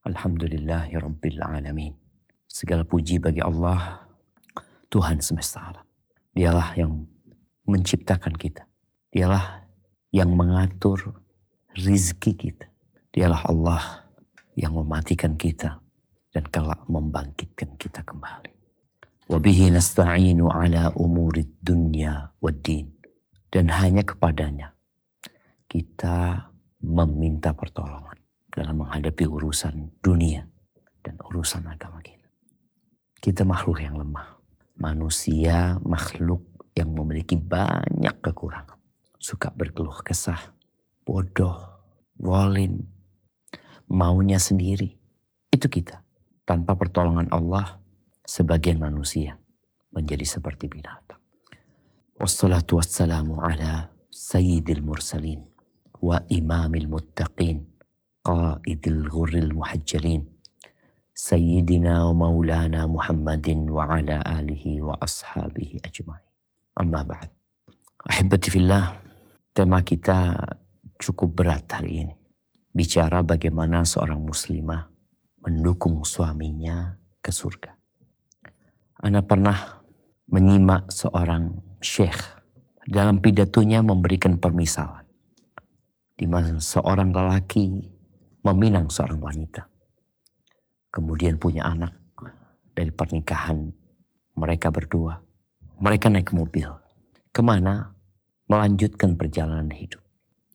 Alhamdulillahi Rabbil Alamin. Segala puji bagi Allah, Tuhan semesta alam. Dialah yang menciptakan kita. Dialah yang mengatur rizki kita. Dialah Allah yang mematikan kita dan kelak membangkitkan kita kembali. Wabihi nasta'inu ala umurid dunya wad din. Dan hanya kepadanya kita meminta pertolongan dalam menghadapi urusan dunia dan urusan agama kita. Kita makhluk yang lemah. Manusia makhluk yang memiliki banyak kekurangan. Suka berkeluh kesah, bodoh, walin, maunya sendiri. Itu kita. Tanpa pertolongan Allah, sebagian manusia menjadi seperti binatang. Wassalatu wassalamu ala sayyidil mursalin wa imamil muttaqin sayyidina wa maulana Muhammadin wa ala alihi wa ashabihi ajma'in. Amma ba'd. Ahibati fillah, tema kita cukup berat hari ini. Bicara bagaimana seorang muslimah mendukung suaminya ke surga. Anda pernah menyimak seorang syekh dalam pidatonya memberikan permisalan. Di mana seorang lelaki meminang seorang wanita. Kemudian punya anak dari pernikahan mereka berdua. Mereka naik mobil. Ke mana? Melanjutkan perjalanan hidup.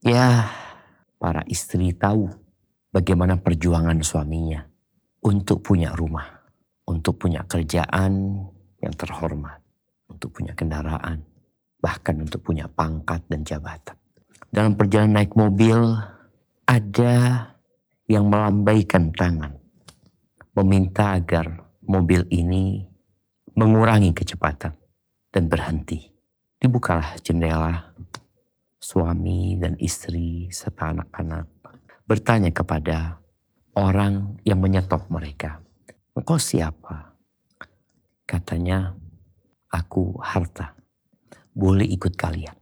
Ya, para istri tahu bagaimana perjuangan suaminya untuk punya rumah, untuk punya kerjaan yang terhormat, untuk punya kendaraan, bahkan untuk punya pangkat dan jabatan. Dalam perjalanan naik mobil, ada yang melambaikan tangan, meminta agar mobil ini mengurangi kecepatan dan berhenti. Dibukalah jendela, suami dan istri serta anak-anak bertanya kepada orang yang menyetop mereka. Engkau siapa? Katanya, aku harta. Boleh ikut kalian.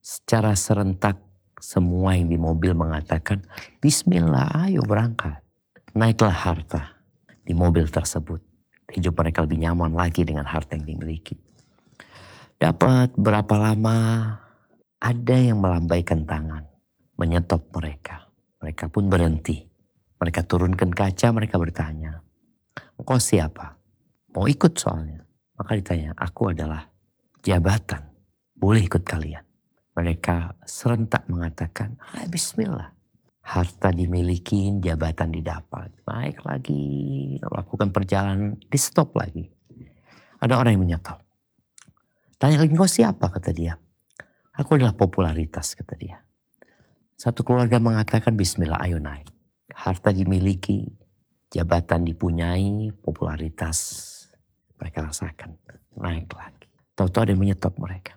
Secara serentak semua yang di mobil mengatakan, Bismillah ayo berangkat. Naiklah harta di mobil tersebut. Hidup mereka lebih nyaman lagi dengan harta yang dimiliki. Dapat berapa lama ada yang melambaikan tangan. Menyetop mereka. Mereka pun berhenti. Mereka turunkan kaca, mereka bertanya. Engkau siapa? Mau ikut soalnya. Maka ditanya, aku adalah jabatan. Boleh ikut kalian mereka serentak mengatakan, ah, bismillah. Harta dimiliki, jabatan didapat. Naik lagi, lakukan perjalanan, di stop lagi. Ada orang yang menyetop. Tanya lagi, kau siapa? Kata dia. Aku adalah popularitas, kata dia. Satu keluarga mengatakan, bismillah, ayo naik. Harta dimiliki, jabatan dipunyai, popularitas mereka rasakan. Naik lagi. Tahu-tahu ada yang menyetop mereka.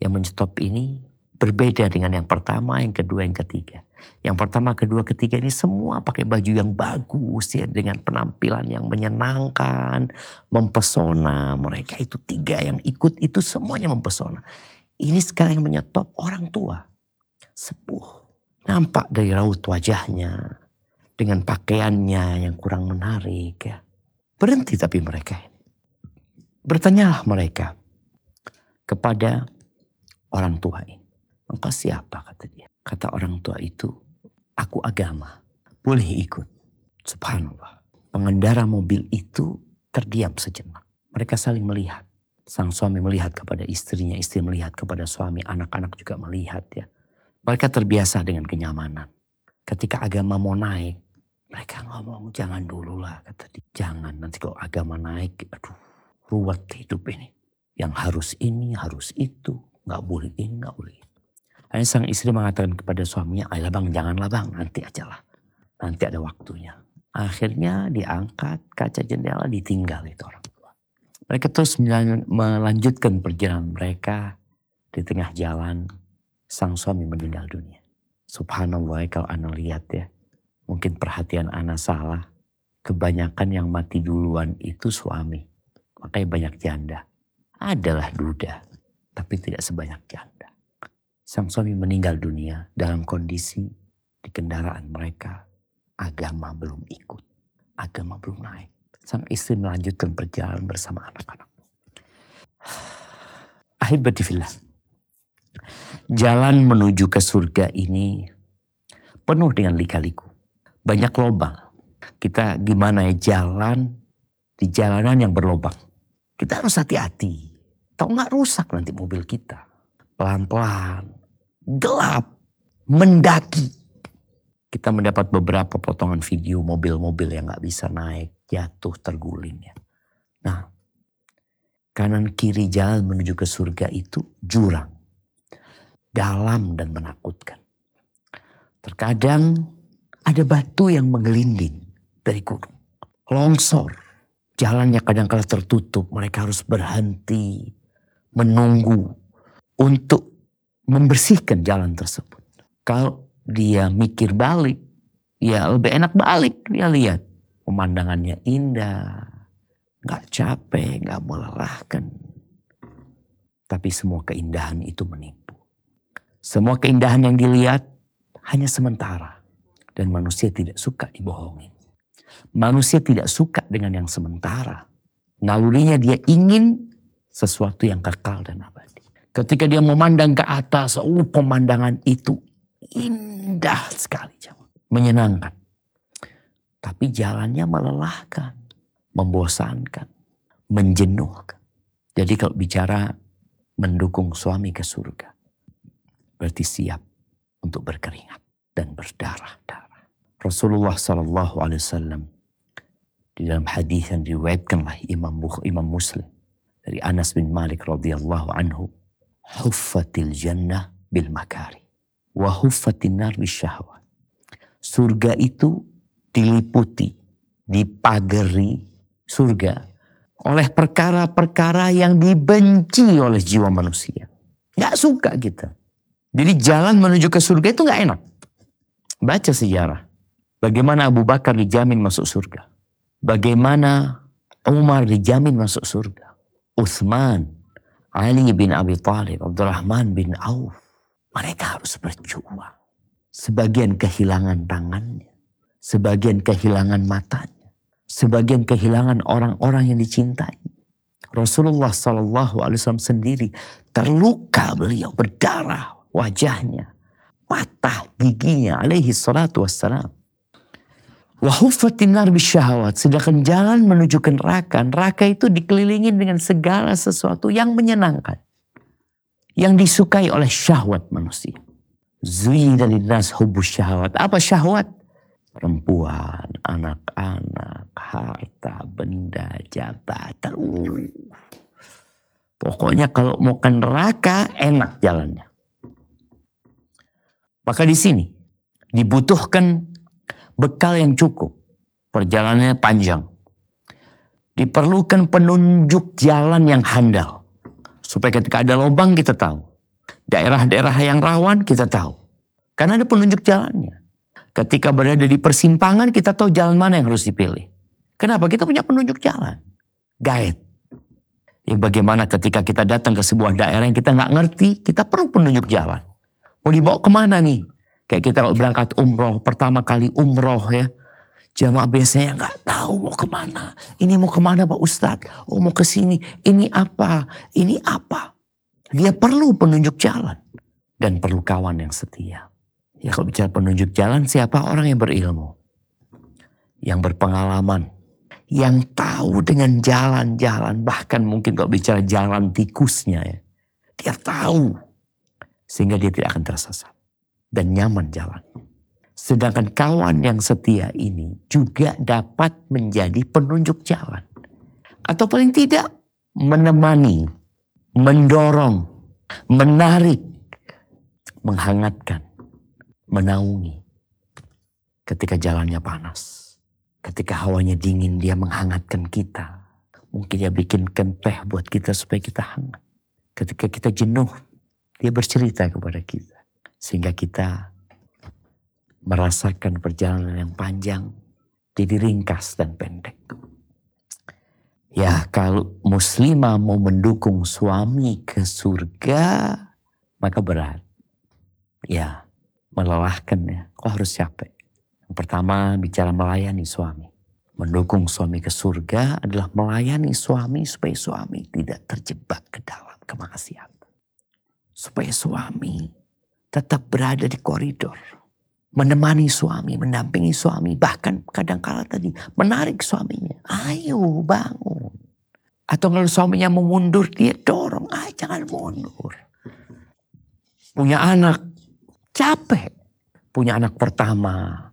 Yang menyetop ini Berbeda dengan yang pertama, yang kedua, yang ketiga. Yang pertama, kedua, ketiga ini semua pakai baju yang bagus ya. Dengan penampilan yang menyenangkan, mempesona. Mereka itu tiga yang ikut itu semuanya mempesona. Ini sekarang yang menyetop orang tua. Sepuh. Nampak dari raut wajahnya. Dengan pakaiannya yang kurang menarik ya. Berhenti tapi mereka. Bertanyalah mereka kepada orang tua ini. Engkau siapa kata dia. Kata orang tua itu, aku agama. Boleh ikut. Subhanallah. Pengendara mobil itu terdiam sejenak. Mereka saling melihat. Sang suami melihat kepada istrinya, istri melihat kepada suami, anak-anak juga melihat ya. Mereka terbiasa dengan kenyamanan. Ketika agama mau naik, mereka ngomong jangan dulu lah kata dia. Jangan nanti kalau agama naik, aduh ruwet hidup ini. Yang harus ini, harus itu. Nggak boleh ini, nggak boleh itu. Akhirnya sang istri mengatakan kepada suaminya, ayolah bang janganlah bang, nanti aja lah. Nanti ada waktunya. Akhirnya diangkat kaca jendela ditinggal itu orang tua. Mereka terus melanjutkan perjalanan mereka di tengah jalan. Sang suami meninggal dunia. Subhanallah kalau anda lihat ya. Mungkin perhatian anak salah. Kebanyakan yang mati duluan itu suami. Makanya banyak janda. Adalah duda. Tapi tidak sebanyak janda. Sang suami meninggal dunia dalam kondisi di kendaraan mereka agama belum ikut. agama belum naik. Sang istri melanjutkan perjalanan bersama anak-anak. Ahibati fillah. Jalan menuju ke surga ini penuh dengan lika-liku. Banyak lubang. Kita gimana ya jalan di jalanan yang berlubang. Kita harus hati-hati. Tahu nggak rusak nanti mobil kita. Pelan-pelan. Gelap. Mendaki. Kita mendapat beberapa potongan video mobil-mobil yang nggak bisa naik. Jatuh terguling ya. Nah kanan kiri jalan menuju ke surga itu jurang. Dalam dan menakutkan. Terkadang ada batu yang menggelinding dari gunung. Longsor. Jalannya kadang-kala tertutup. Mereka harus berhenti. Menunggu. Untuk membersihkan jalan tersebut. Kalau dia mikir balik. Ya lebih enak balik. Dia lihat. Pemandangannya indah. Gak capek, gak melelahkan. Tapi semua keindahan itu menipu. Semua keindahan yang dilihat hanya sementara. Dan manusia tidak suka dibohongi. Manusia tidak suka dengan yang sementara. Nalurinya dia ingin sesuatu yang kekal dan abadi. Ketika dia memandang ke atas, oh pemandangan itu indah sekali. Menyenangkan. Tapi jalannya melelahkan, membosankan, menjenuhkan. Jadi kalau bicara mendukung suami ke surga, berarti siap untuk berkeringat dan berdarah-darah. Rasulullah Sallallahu Alaihi Wasallam di dalam hadis yang diriwayatkan oleh Imam Imam Muslim dari Anas bin Malik radhiyallahu anhu, huffatil jannah bil makari wa huffatin nar syahwat. Surga itu diliputi, dipagari surga oleh perkara-perkara yang dibenci oleh jiwa manusia. Gak suka kita. Jadi jalan menuju ke surga itu gak enak. Baca sejarah. Bagaimana Abu Bakar dijamin masuk surga. Bagaimana Umar dijamin masuk surga. Uthman, Ali bin Abi Thalib, Abdurrahman bin Auf. Mereka harus berjuang. Sebagian kehilangan tangannya. Sebagian kehilangan matanya. Sebagian kehilangan orang-orang yang dicintai. Rasulullah Sallallahu Alaihi Wasallam sendiri terluka beliau berdarah wajahnya, mata, giginya alaihi salatu wassalam. Wahufatin. Sedangkan jalan menuju ke neraka. Neraka itu dikelilingi dengan segala sesuatu yang menyenangkan. Yang disukai oleh syahwat manusia. Zui dari nas hubus syahwat. Apa syahwat? Perempuan, anak-anak, harta, benda, jabatan. Pokoknya kalau mau ke neraka enak jalannya. Maka di sini dibutuhkan bekal yang cukup. Perjalanannya panjang. Diperlukan penunjuk jalan yang handal. Supaya ketika ada lubang kita tahu. Daerah-daerah yang rawan kita tahu. Karena ada penunjuk jalannya. Ketika berada di persimpangan kita tahu jalan mana yang harus dipilih. Kenapa? Kita punya penunjuk jalan. Guide. Ya bagaimana ketika kita datang ke sebuah daerah yang kita nggak ngerti, kita perlu penunjuk jalan. Mau dibawa ke mana nih? Kayak kita kalau berangkat umroh, pertama kali umroh ya. Jamaah biasanya nggak tahu mau ke mana. Ini mau ke mana Pak Ustadz? Oh mau ke sini. Ini apa? Ini apa? Dia perlu penunjuk jalan. Dan perlu kawan yang setia. Ya kalau bicara penunjuk jalan siapa orang yang berilmu. Yang berpengalaman. Yang tahu dengan jalan-jalan. Bahkan mungkin kalau bicara jalan tikusnya ya. Dia tahu sehingga dia tidak akan tersesat dan nyaman jalan. Sedangkan kawan yang setia ini juga dapat menjadi penunjuk jalan. Atau paling tidak menemani, mendorong, menarik, menghangatkan, menaungi. Ketika jalannya panas, ketika hawanya dingin dia menghangatkan kita. Mungkin dia bikinkan teh buat kita supaya kita hangat. Ketika kita jenuh, dia bercerita kepada kita. Sehingga kita merasakan perjalanan yang panjang jadi ringkas dan pendek. Ya kalau muslimah mau mendukung suami ke surga maka berat. Ya melelahkan ya. Kok harus capek? Yang pertama bicara melayani suami. Mendukung suami ke surga adalah melayani suami supaya suami tidak terjebak ke dalam kemaksiatan. Supaya suami tetap berada di koridor. Menemani suami, mendampingi suami. Bahkan kadang-kala tadi menarik suaminya. Ayo bangun. Atau kalau suaminya mau mundur, dia dorong. Ah jangan mundur. Punya anak, capek. Punya anak pertama,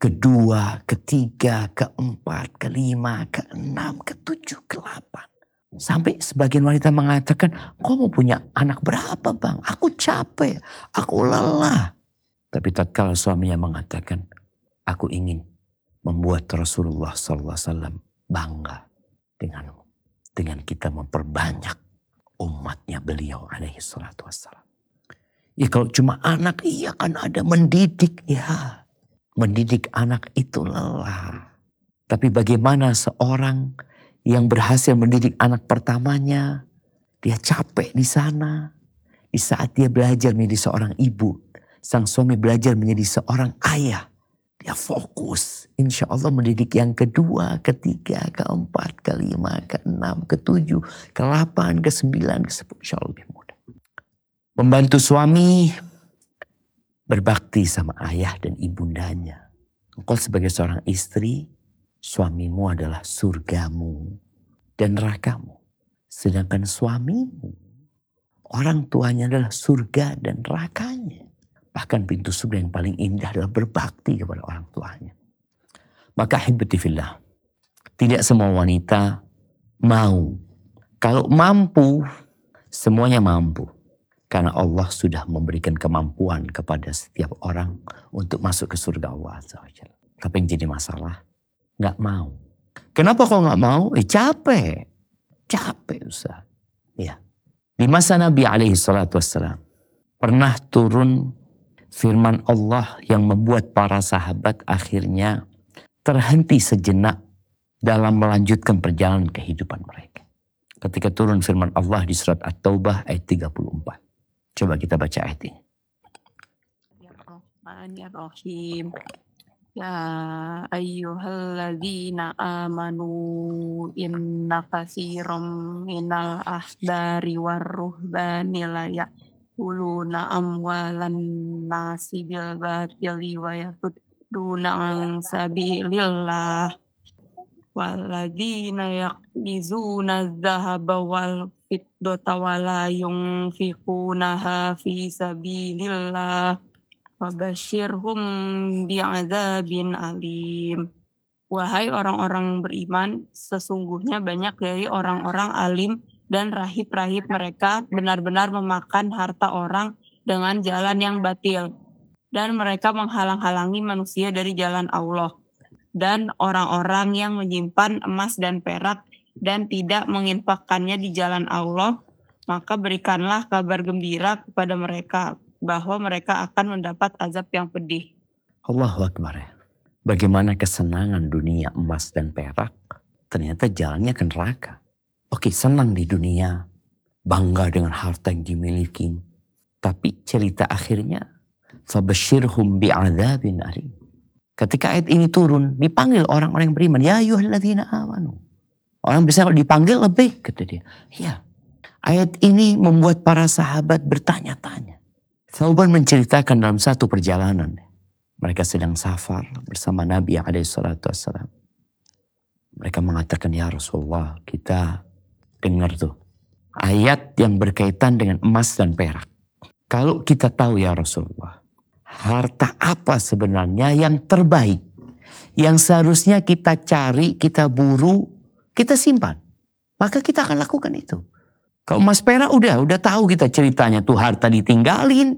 kedua, ketiga, keempat, kelima, keenam, ketujuh, ke-8. Sampai sebagian wanita mengatakan, kau mau punya anak berapa bang? Aku capek, aku lelah. Tapi tatkala suaminya mengatakan, aku ingin membuat Rasulullah SAW bangga denganmu. Dengan kita memperbanyak umatnya beliau alaihi salatu wassalam. Ya kalau cuma anak, iya kan ada mendidik. Ya Mendidik anak itu lelah. Tapi bagaimana seorang yang berhasil mendidik anak pertamanya, dia capek di sana. Di saat dia belajar menjadi seorang ibu, sang suami belajar menjadi seorang ayah. Dia fokus, insya Allah mendidik yang kedua, ketiga, keempat, kelima, keenam, ketujuh, ke delapan, ke sembilan, ke sepuluh. Insya Allah lebih mudah. Membantu suami berbakti sama ayah dan ibundanya. Engkau sebagai seorang istri, suamimu adalah surgamu dan nerakamu. Sedangkan suamimu, orang tuanya adalah surga dan nerakanya. Bahkan pintu surga yang paling indah adalah berbakti kepada orang tuanya. Maka hibbatifillah, tidak semua wanita mau. Kalau mampu, semuanya mampu. Karena Allah sudah memberikan kemampuan kepada setiap orang untuk masuk ke surga Allah Tapi yang jadi masalah, nggak mau. Kenapa kok nggak mau? Eh capek. Capek Ustaz. Ya. Di masa Nabi alaihi salatu wassalam, pernah turun firman Allah yang membuat para sahabat akhirnya terhenti sejenak dalam melanjutkan perjalanan kehidupan mereka. Ketika turun firman Allah di surat At-Taubah ayat 34. Coba kita baca ayat ini. Bismillahirrahmanirrahim. Ya ayyuhalladzina amanu inna katsiran minal ahdari warruhbani la ya'kuluna amwalan nasi bil batili wa yasudduna an sabilillah. Waladina yaknizuna dhahaba wal fiddata wala yunfiqunaha fi sabilillah Wabashirhum bi'adzabin alim. Wahai orang-orang beriman, sesungguhnya banyak dari orang-orang alim dan rahib-rahib mereka benar-benar memakan harta orang dengan jalan yang batil. Dan mereka menghalang-halangi manusia dari jalan Allah. Dan orang-orang yang menyimpan emas dan perak dan tidak menginfakkannya di jalan Allah, maka berikanlah kabar gembira kepada mereka bahwa mereka akan mendapat azab yang pedih. Allahu Akbar. Bagaimana kesenangan dunia emas dan perak, ternyata jalannya ke neraka. Oke, senang di dunia, bangga dengan harta yang dimiliki. Tapi cerita akhirnya, fabashirhum bi'adzabin alim. Ketika ayat ini turun, dipanggil orang-orang yang beriman. Ya ayuhalladzina amanu. Orang bisa dipanggil lebih, kata dia. Ya, ayat ini membuat para sahabat bertanya-tanya. Sauban menceritakan dalam satu perjalanan. Mereka sedang safar bersama Nabi wassalam. Mereka mengatakan, ya Rasulullah, kita dengar tuh. Ayat yang berkaitan dengan emas dan perak. Kalau kita tahu ya Rasulullah, harta apa sebenarnya yang terbaik. Yang seharusnya kita cari, kita buru, kita simpan. Maka kita akan lakukan itu. Kalau Mas Pera udah, udah tahu kita ceritanya tuh harta ditinggalin.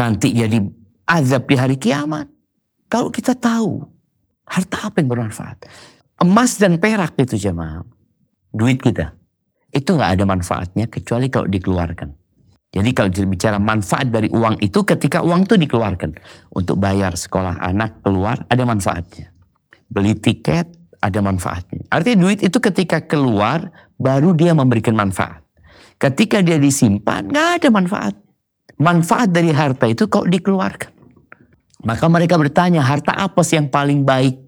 Nanti jadi azab di hari kiamat. Kalau kita tahu harta apa yang bermanfaat. Emas dan perak itu jemaah. Duit kita. Itu nggak ada manfaatnya kecuali kalau dikeluarkan. Jadi kalau bicara manfaat dari uang itu ketika uang itu dikeluarkan. Untuk bayar sekolah anak keluar ada manfaatnya. Beli tiket ada manfaatnya. Artinya duit itu ketika keluar baru dia memberikan manfaat. Ketika dia disimpan nggak ada manfaat. Manfaat dari harta itu kok dikeluarkan. Maka mereka bertanya harta apa sih yang paling baik?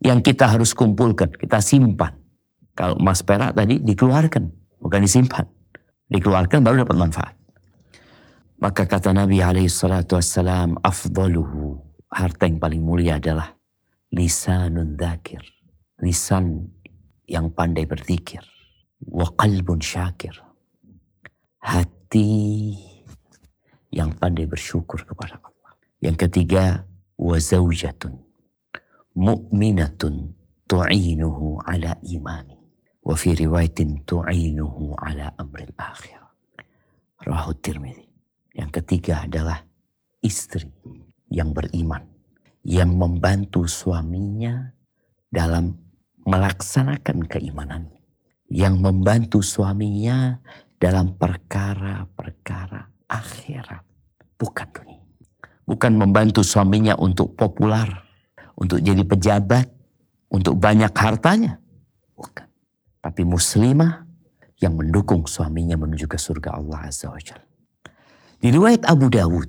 yang kita harus kumpulkan, kita simpan. Kalau emas perak tadi dikeluarkan, bukan disimpan. Dikeluarkan baru dapat manfaat. Maka kata Nabi alaihi salatu wassalam, harta yang paling mulia adalah lisanun dzakir. Lisan yang pandai berzikir. Wa qalbun syakir. Hati yang pandai bersyukur kepada Allah. Yang ketiga, wa zaujatun mu'minatun tu'inuhu ala imani. Wa fi riwayatin tu'inuhu ala amril akhir. Rahu Tirmidzi. Yang ketiga adalah istri yang beriman. Yang membantu suaminya dalam melaksanakan keimanan. Yang membantu suaminya dalam perkara-perkara akhirat. Bukan dunia. Bukan membantu suaminya untuk populer. Untuk jadi pejabat. Untuk banyak hartanya. Bukan. Tapi muslimah yang mendukung suaminya menuju ke surga Allah Azza wa Jalla. Di riwayat Abu Dawud,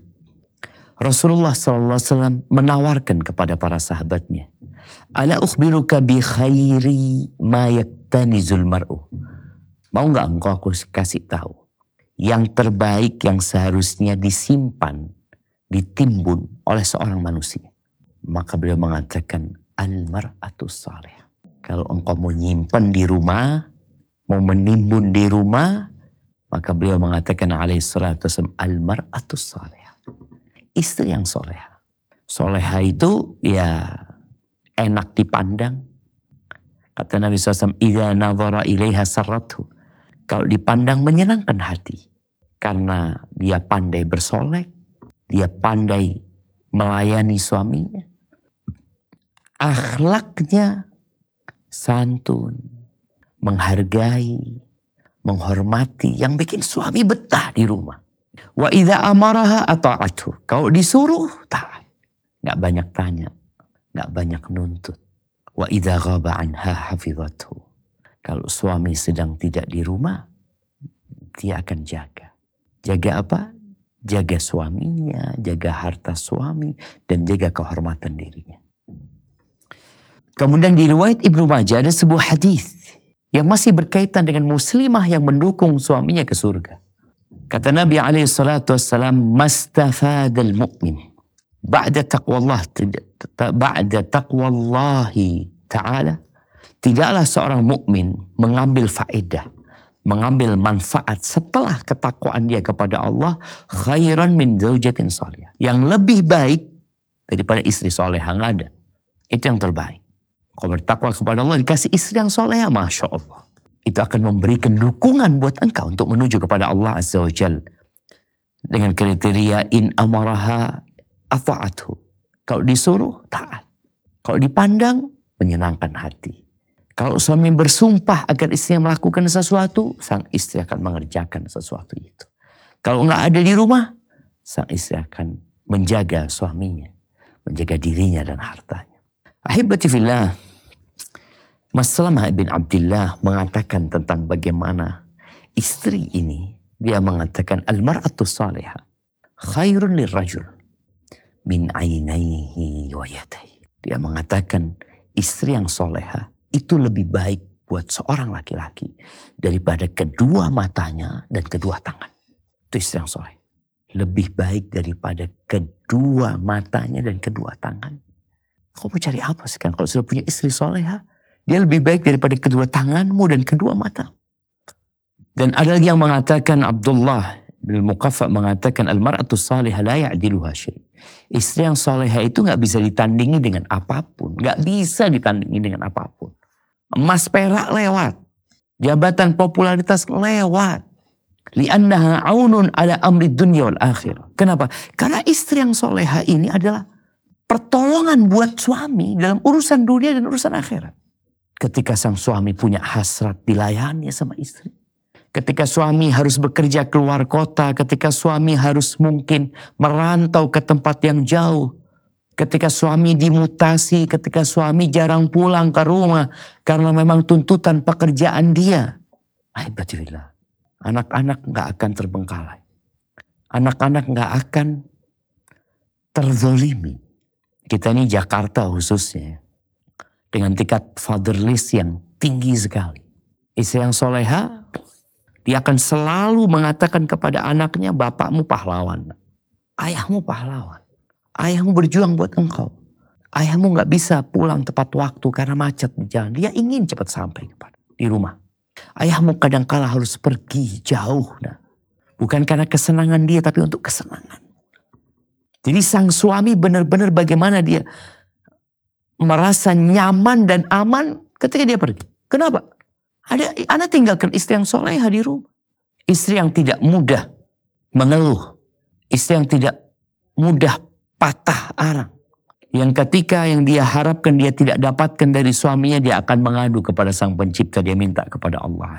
Rasulullah SAW menawarkan kepada para sahabatnya, Ala ukhbiruka bi khairi ma yaktanizul mar'u. Mau nggak engkau aku kasih tahu yang terbaik yang seharusnya disimpan, ditimbun oleh seorang manusia. Maka beliau mengatakan al-mar'atu salih. Kalau engkau mau nyimpan di rumah, mau menimbun di rumah, maka beliau mengatakan alaihi salatu wasallam al-mar'atu salih. Istri yang soleha. Soleha itu ya enak dipandang. Kata Nabi SAW, Ida nazara ilaiha sarratu. Kalau dipandang menyenangkan hati. Karena dia pandai bersolek. Dia pandai melayani suaminya. Akhlaknya santun. Menghargai. Menghormati. Yang bikin suami betah di rumah. Wa idza amaraha ata'atu. Kalau disuruh, taat. Nggak banyak tanya. Nggak banyak nuntut. Wa idza ghaba anha hafizathu. Kalau suami sedang tidak di rumah, dia akan jaga. Jaga apa? Jaga suaminya, jaga harta suami, dan jaga kehormatan dirinya. Kemudian di riwayat Ibnu Majah ada sebuah hadis yang masih berkaitan dengan muslimah yang mendukung suaminya ke surga. Kata Nabi alaihi salatu wassalam, "Mastafadal mu'min ba'da taqwallah ba'da ta'ala." Tidaklah seorang mukmin mengambil faedah, mengambil manfaat setelah ketakwaan dia kepada Allah khairan min zaujatin salihah. Yang lebih baik daripada istri solehah nggak ada. Itu yang terbaik. Kalau bertakwa kepada Allah dikasih istri yang solehah, masya Allah itu akan memberikan dukungan buat engkau untuk menuju kepada Allah Azza wa Jal. Dengan kriteria in amaraha afa'athu. Kalau disuruh, taat. Kalau dipandang, menyenangkan hati. Kalau suami bersumpah agar istrinya melakukan sesuatu, sang istri akan mengerjakan sesuatu itu. Kalau nggak ada di rumah, sang istri akan menjaga suaminya, menjaga dirinya dan hartanya. Ahibati fillah, Mas Salamah bin Abdullah mengatakan tentang bagaimana istri ini dia mengatakan al-mar'atu salihah khairun lirajul min ainaihi wa yadayhi. Dia mengatakan istri yang soleha itu lebih baik buat seorang laki-laki daripada kedua matanya dan kedua tangan. Itu istri yang soleh. Lebih baik daripada kedua matanya dan kedua tangan. Kau mau cari apa sekarang kalau sudah punya istri soleha? Dia lebih baik daripada kedua tanganmu dan kedua mata. Dan ada lagi yang mengatakan Abdullah bin Muqaffa mengatakan al-mar'atu salihah la ya'diluha syai. Istri yang salihah itu nggak bisa ditandingi dengan apa pun, nggak bisa ditandingi dengan apa pun. Emas perak lewat, jabatan popularitas lewat. Li'annaha aunun ala amri dunia wal akhir. Kenapa? Karena istri yang soleha ini adalah pertolongan buat suami dalam urusan dunia dan urusan akhirat. Ketika sang suami punya hasrat dilayani sama istri. Ketika suami harus bekerja keluar kota, ketika suami harus mungkin merantau ke tempat yang jauh. Ketika suami dimutasi, ketika suami jarang pulang ke rumah karena memang tuntutan pekerjaan dia. Aibatillah. Anak-anak nggak akan terbengkalai. Anak-anak nggak akan terzolimi. Kita ini Jakarta khususnya dengan tingkat fatherless yang tinggi sekali. Istri yang soleha, dia akan selalu mengatakan kepada anaknya, bapakmu pahlawan. Ayahmu pahlawan. Ayahmu berjuang buat engkau. Ayahmu nggak bisa pulang tepat waktu karena macet di jalan. Dia ingin cepat sampai di rumah. Ayahmu kadang-kala harus pergi jauh. Nah. Bukan karena kesenangan dia, tapi untuk kesenangan. Jadi sang suami benar-benar bagaimana dia merasa nyaman dan aman ketika dia pergi. Kenapa? Ada anak tinggalkan istri yang soleha di rumah. Istri yang tidak mudah mengeluh. Istri yang tidak mudah patah arang. Yang ketika yang dia harapkan dia tidak dapatkan dari suaminya, dia akan mengadu kepada sang pencipta. Dia minta kepada Allah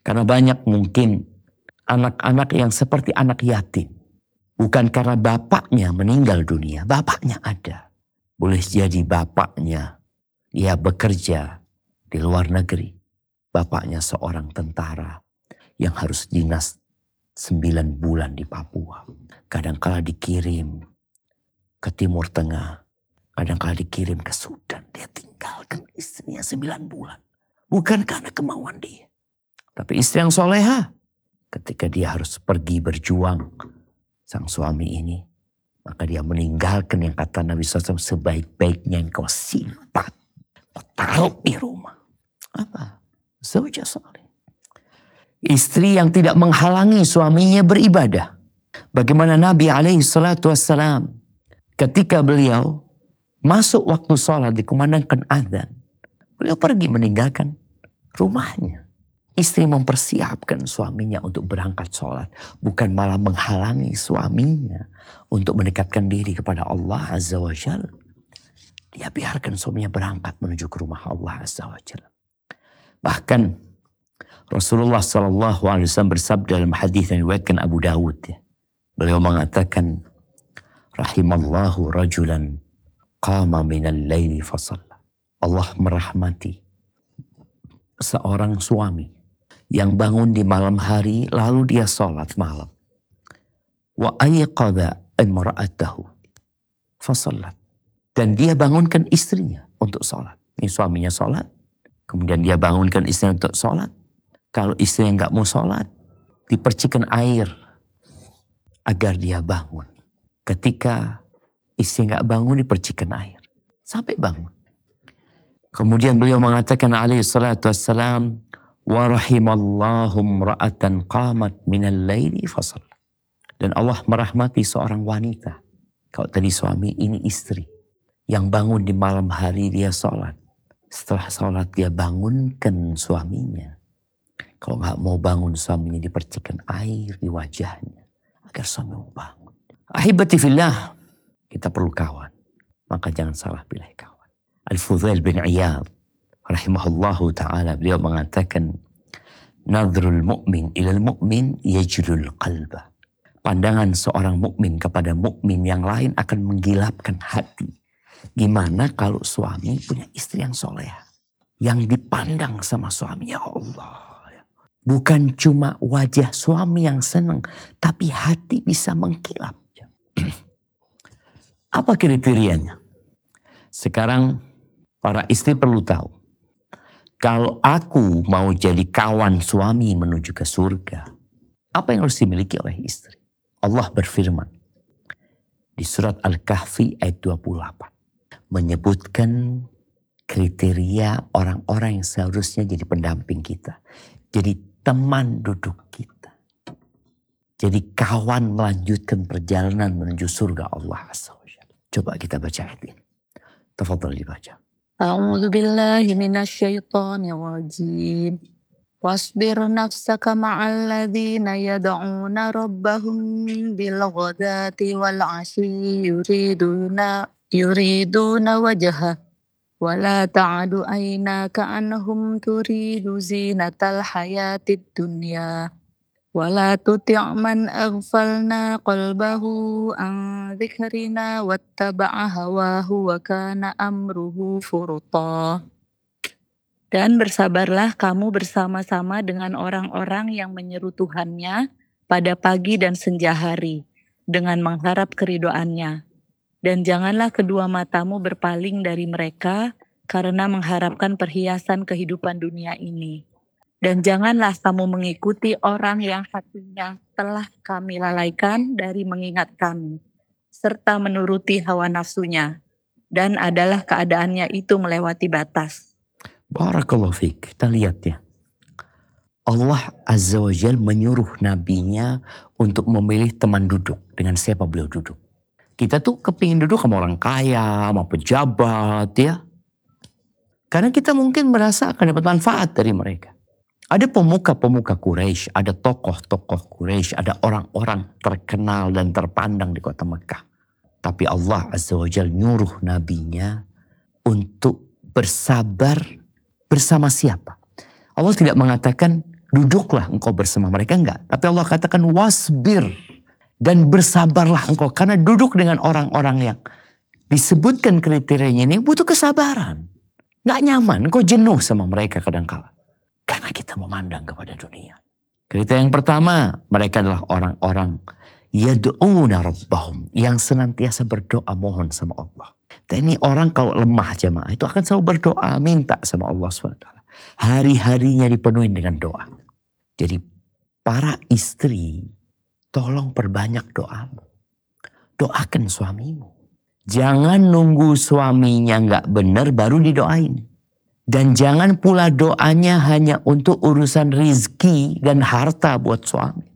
Karena banyak mungkin anak-anak yang seperti anak yatim. Bukan karena bapaknya meninggal dunia, bapaknya ada. Boleh jadi bapaknya, dia bekerja di luar negeri. Bapaknya seorang tentara yang harus dinas sembilan bulan di Papua. Kadangkala dikirim ke Timur Tengah. Kadangkala dikirim ke Sudan. Dia tinggalkan istrinya sembilan bulan. Bukan karena kemauan dia. Tapi istri yang soleha. Ketika dia harus pergi berjuang. Sang suami ini maka dia meninggalkan yang kata Nabi SAW sebaik-baiknya yang kau simpan. Kau taruh di rumah. Apa? Zawjah salih. Istri yang tidak menghalangi suaminya beribadah. Bagaimana Nabi alaihi salatu wassalam ketika beliau masuk waktu sholat dikumandangkan azan. Beliau pergi meninggalkan rumahnya. Istri mempersiapkan suaminya untuk berangkat sholat. Bukan malah menghalangi suaminya untuk mendekatkan diri kepada Allah Azza wa Jal. Dia biarkan suaminya berangkat menuju ke rumah Allah Azza wa Jal. Bahkan Rasulullah Sallallahu Alaihi Wasallam bersabda dalam hadis yang diriwayatkan Abu Dawud. Beliau mengatakan, Rahimallahu rajulan qama minal layli fasalla. Allah merahmati seorang suami yang bangun di malam hari lalu dia sholat malam. Wa ayqadha imra'atahu fasallat. Dan dia bangunkan istrinya untuk sholat. Ini suaminya sholat. Kemudian dia bangunkan istrinya untuk sholat. Kalau istrinya nggak mau sholat, dipercikan air agar dia bangun. Ketika istri nggak bangun, dipercikan air. Sampai bangun. Kemudian beliau mengatakan alaihi salatu wassalam, Warahimallahu ra'atan qamat minal laili fasal. Dan Allah merahmati seorang wanita. Kalau tadi suami, ini istri. Yang bangun di malam hari dia sholat. Setelah sholat dia bangunkan suaminya. Kalau nggak mau bangun suaminya dipercikan air di wajahnya. Agar suami mau bangun. Ahibati fillah. Kita perlu kawan. Maka jangan salah pilih kawan. Al-Fudail bin Iyad rahimahullahu taala beliau mengatakan nadrul mu'min ilal mu'min yajlul qalba. Pandangan seorang mukmin kepada mukmin yang lain akan menggilapkan hati. Gimana kalau suami punya istri yang soleh? Yang dipandang sama suami, ya Allah. Bukan cuma wajah suami yang senang, tapi hati bisa mengkilap. Apa kriterianya? Sekarang para istri perlu tahu kalau aku mau jadi kawan suami menuju ke surga, apa yang harus dimiliki oleh istri? Allah berfirman di surat Al-Kahfi ayat 28 menyebutkan kriteria orang-orang yang seharusnya jadi pendamping kita. Jadi teman duduk. Jadi kawan melanjutkan perjalanan menuju surga Allah Coba kita baca ayat ini. Tafadhal dibaca. أعوذ بالله من الشيطان الرجيم واصبر نفسك مع الذين يدعون ربهم بالغداة والعشي يريدون يريدون وجهه ولا تعد عيناك عنهم تريد زينة الحياة الدنيا ولا تطع من أغفلنا قلبه عن ذكرنا واتبع هواه وكان أمره فرطا Dan bersabarlah kamu bersama-sama dengan orang-orang yang menyeru Tuhannya pada pagi dan senja hari, dengan mengharap keridoannya. Dan janganlah kedua matamu berpaling dari mereka, karena mengharapkan perhiasan kehidupan dunia ini. dan janganlah kamu mengikuti orang yang hatinya telah kami lalaikan dari mengingat kami, serta menuruti hawa nafsunya, dan adalah keadaannya itu melewati batas. Barakallahu fiqh. Kita lihat ya. Allah Azza wa Jal menyuruh nabinya untuk memilih teman duduk. Dengan siapa beliau duduk. Kita tuh kepingin duduk sama orang kaya, sama pejabat ya. Karena kita mungkin merasa akan dapat manfaat dari mereka. Ada pemuka-pemuka Quraisy, ada tokoh-tokoh Quraisy, ada orang-orang terkenal dan terpandang di kota Mekah. Tapi Allah Azza wa Jal nyuruh nabinya untuk bersabar bersama siapa. Allah tidak mengatakan duduklah engkau bersama mereka, enggak. Tapi Allah katakan wasbir dan bersabarlah engkau. Karena duduk dengan orang-orang yang disebutkan kriterianya ini butuh kesabaran. Nggak nyaman, engkau jenuh sama mereka kadang-kala. Karena kita memandang kepada dunia. Kriteria yang pertama, mereka adalah orang-orang yad'una rabbahum yang senantiasa berdoa mohon sama Allah. Dan ini orang kalau lemah jemaah itu akan selalu berdoa minta sama Allah SWT. Hari-harinya dipenuhi dengan doa. Jadi para istri tolong perbanyak doamu. Doakan suamimu. Jangan nunggu suaminya nggak benar baru didoain. Dan jangan pula doanya hanya untuk urusan rizki dan harta buat suami.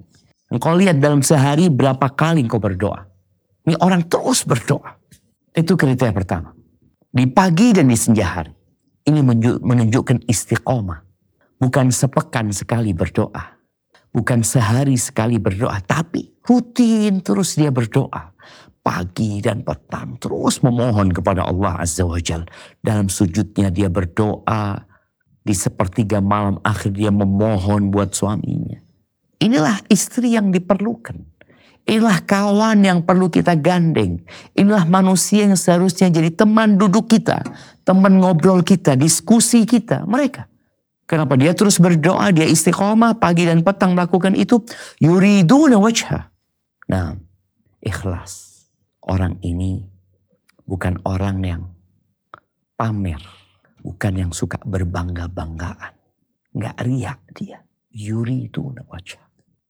Engkau lihat dalam sehari berapa kali engkau berdoa. Ini orang terus berdoa. Itu kriteria pertama. Di pagi dan di senja hari. Ini menunjukkan istiqomah. Bukan sepekan sekali berdoa. Bukan sehari sekali berdoa. Tapi rutin terus dia berdoa pagi dan petang terus memohon kepada Allah Azza wa Jal. Dalam sujudnya dia berdoa. Di sepertiga malam akhir dia memohon buat suaminya. Inilah istri yang diperlukan. Inilah kawan yang perlu kita gandeng. Inilah manusia yang seharusnya jadi teman duduk kita. Teman ngobrol kita, diskusi kita. Mereka. Kenapa dia terus berdoa, dia istiqomah pagi dan petang melakukan itu. Yuriduna wajah. Nah, ikhlas orang ini bukan orang yang pamer, bukan yang suka berbangga-banggaan. Nggak riak dia. Yuri itu wajah.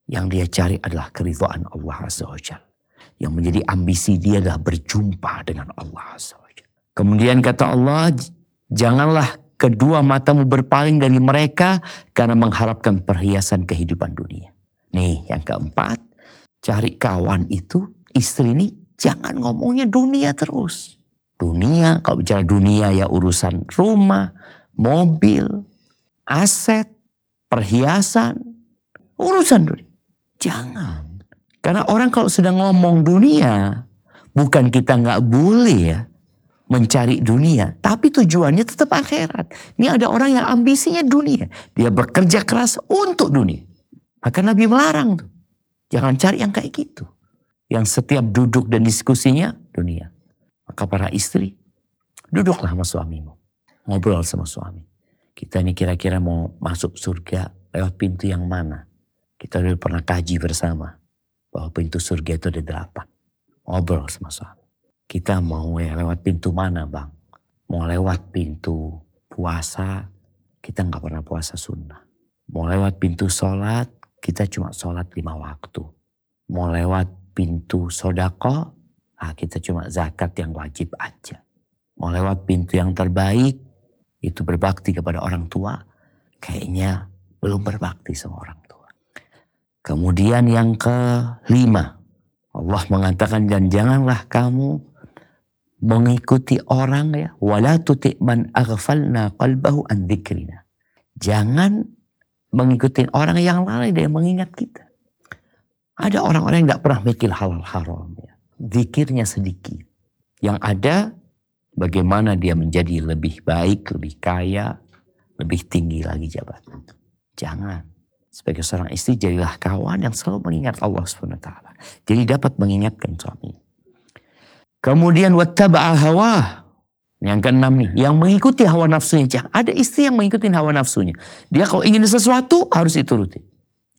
Yang dia cari adalah keridhaan Allah Azza Yang menjadi ambisi dia adalah berjumpa dengan Allah Azza Kemudian kata Allah, janganlah kedua matamu berpaling dari mereka karena mengharapkan perhiasan kehidupan dunia. Nih yang keempat, cari kawan itu, istri ini Jangan ngomongnya dunia terus. Dunia, kalau bicara dunia ya urusan rumah, mobil, aset, perhiasan, urusan dunia. Jangan. Karena orang kalau sedang ngomong dunia, bukan kita nggak boleh ya mencari dunia, tapi tujuannya tetap akhirat. Ini ada orang yang ambisinya dunia, dia bekerja keras untuk dunia. Maka Nabi melarang tuh, jangan cari yang kayak gitu yang setiap duduk dan diskusinya dunia. Maka para istri, duduklah sama suamimu. Ngobrol sama suami. Kita ini kira-kira mau masuk surga lewat pintu yang mana? Kita udah pernah kaji bersama. Bahwa pintu surga itu ada delapan. Ngobrol sama suami. Kita mau ya lewat pintu mana bang? Mau lewat pintu puasa, kita nggak pernah puasa sunnah. Mau lewat pintu sholat, kita cuma sholat lima waktu. Mau lewat pintu sodako, ah kita cuma zakat yang wajib aja. Mau lewat pintu yang terbaik, itu berbakti kepada orang tua, kayaknya belum berbakti sama orang tua. Kemudian yang kelima, Allah mengatakan dan janganlah kamu mengikuti orang ya wala tuti man aghfalna qalbahu an dzikrina. Jangan mengikuti orang yang lalai dari mengingat kita. Ada orang-orang yang tidak pernah mikir halal haram. Ya. Zikirnya sedikit. Yang ada bagaimana dia menjadi lebih baik, lebih kaya, lebih tinggi lagi jabatan. Jangan. Sebagai seorang istri jadilah kawan yang selalu mengingat Allah SWT. Jadi dapat mengingatkan suami. Kemudian wattaba'a hawa. Yang keenam nih, yang mengikuti hawa nafsunya. Ada istri yang mengikuti hawa nafsunya. Dia kalau ingin sesuatu harus dituruti.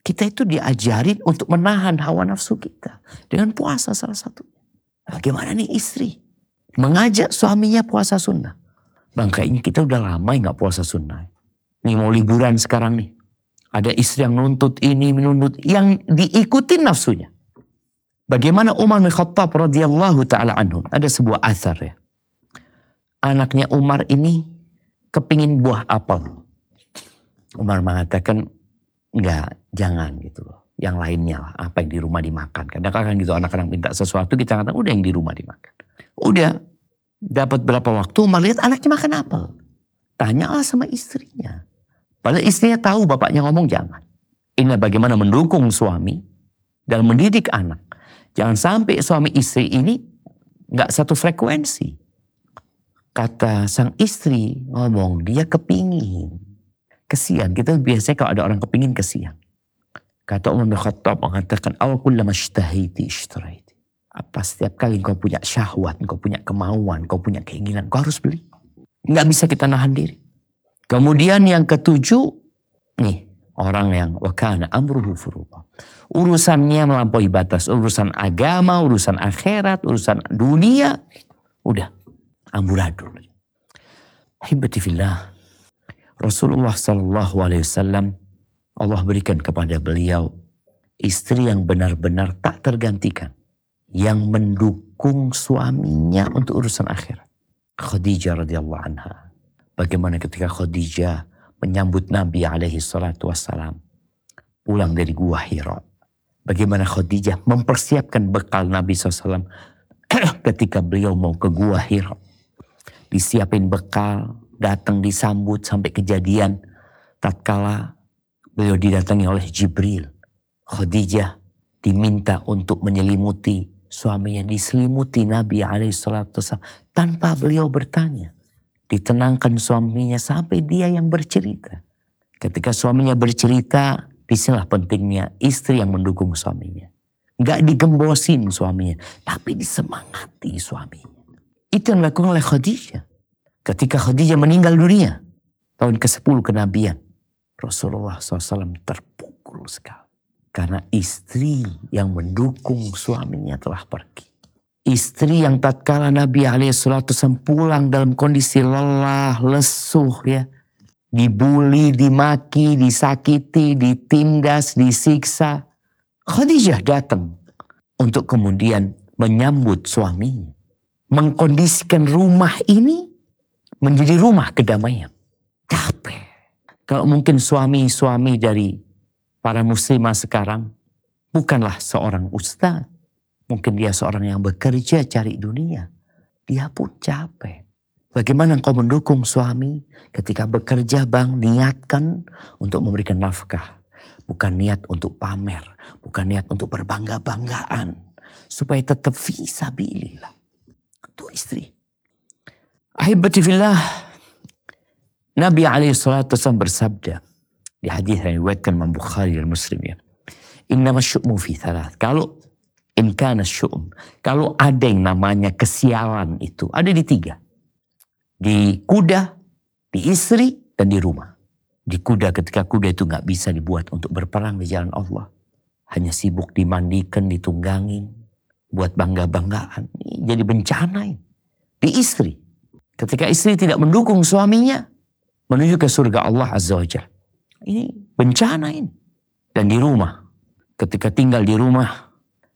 Kita itu diajarin untuk menahan hawa nafsu kita. Dengan puasa salah satu. Bagaimana nih istri? Mengajak suaminya puasa sunnah. Bang kayaknya kita udah lama nggak puasa sunnah. Nih mau liburan sekarang nih. Ada istri yang nuntut ini, menuntut yang diikuti nafsunya. Bagaimana Umar bin Khattab radhiyallahu taala anhu. Ada sebuah asar ya. Anaknya Umar ini kepingin buah apel. Umar mengatakan enggak, jangan gitu loh. Yang lainnya lah, apa yang di rumah dimakan. Kadang-kadang gitu anak-anak minta sesuatu kita katakan udah yang di rumah dimakan. Udah dapat berapa waktu Umar lihat anaknya makan apel. Tanyalah sama istrinya. Padahal istrinya tahu bapaknya ngomong jangan. Ini bagaimana mendukung suami dan mendidik anak. Jangan sampai suami istri ini nggak satu frekuensi. Kata sang istri ngomong dia kepingin. Kesian, kita biasanya kalau ada orang kepingin kesian. Kata Umar bin Khattab mengatakan, awal kullama ishtahiti. Apa setiap kali kau punya syahwat, kau punya kemauan, kau punya keinginan, kau harus beli. Nggak bisa kita nahan diri. Kemudian yang ketujuh, nih orang yang wakana amruhu furullah. Urusannya melampaui batas, urusan agama, urusan akhirat, urusan dunia, udah amburadul. Hibati fillah. Rasulullah Sallallahu Alaihi Wasallam Allah berikan kepada beliau istri yang benar-benar tak tergantikan, yang mendukung suaminya untuk urusan akhirat. Khadijah radhiyallahu anha Bagaimana ketika Khadijah menyambut Nabi alaihi salatu wassalam pulang dari gua Hira. Bagaimana Khadijah mempersiapkan bekal Nabi SAW ketika beliau mau ke gua Hira. Disiapin bekal, datang disambut sampai kejadian tatkala beliau didatangi oleh Jibril. Khadijah diminta untuk menyelimuti suaminya diselimuti Nabi alaihissalam tanpa beliau bertanya ditenangkan suaminya sampai dia yang bercerita. Ketika suaminya bercerita, di sinilah pentingnya istri yang mendukung suaminya. Gak digembosin suaminya, tapi disemangati suaminya. Itu yang dilakukan oleh Khadijah. Ketika Khadijah meninggal dunia, tahun ke-10 kenabian, Rasulullah SAW terpukul sekali. Karena istri yang mendukung suaminya telah pergi istri yang tatkala Nabi alaihissalam pulang dalam kondisi lelah, lesuh ya. Dibuli, dimaki, disakiti, ditindas, disiksa. Khadijah datang untuk kemudian menyambut suaminya. Mengkondisikan rumah ini menjadi rumah kedamaian. Capek. Kalau mungkin suami-suami dari para muslimah sekarang bukanlah seorang ustadz Mungkin dia seorang yang bekerja cari dunia. Dia pun capek. Bagaimana engkau mendukung suami ketika bekerja bang niatkan untuk memberikan nafkah. Bukan niat untuk pamer. Bukan niat untuk berbangga-banggaan. Supaya tetap visabilillah. Itu istri. Ahibati fillah. Nabi SAW bersabda. Di hadis yang diriwayatkan Imam Bukhari dan Muslim ya. Innama syu'mu fi thalath. Kalau Inkana syu'um. Kalau ada yang namanya kesialan itu, ada di tiga. Di kuda, di istri, dan di rumah. Di kuda ketika kuda itu nggak bisa dibuat untuk berperang di jalan Allah. Hanya sibuk dimandikan, ditunggangin, buat bangga-banggaan. Jadi bencana ini. Di istri. Ketika istri tidak mendukung suaminya, menuju ke surga Allah Azza wa Ini bencana ini. Dan di rumah. Ketika tinggal di rumah,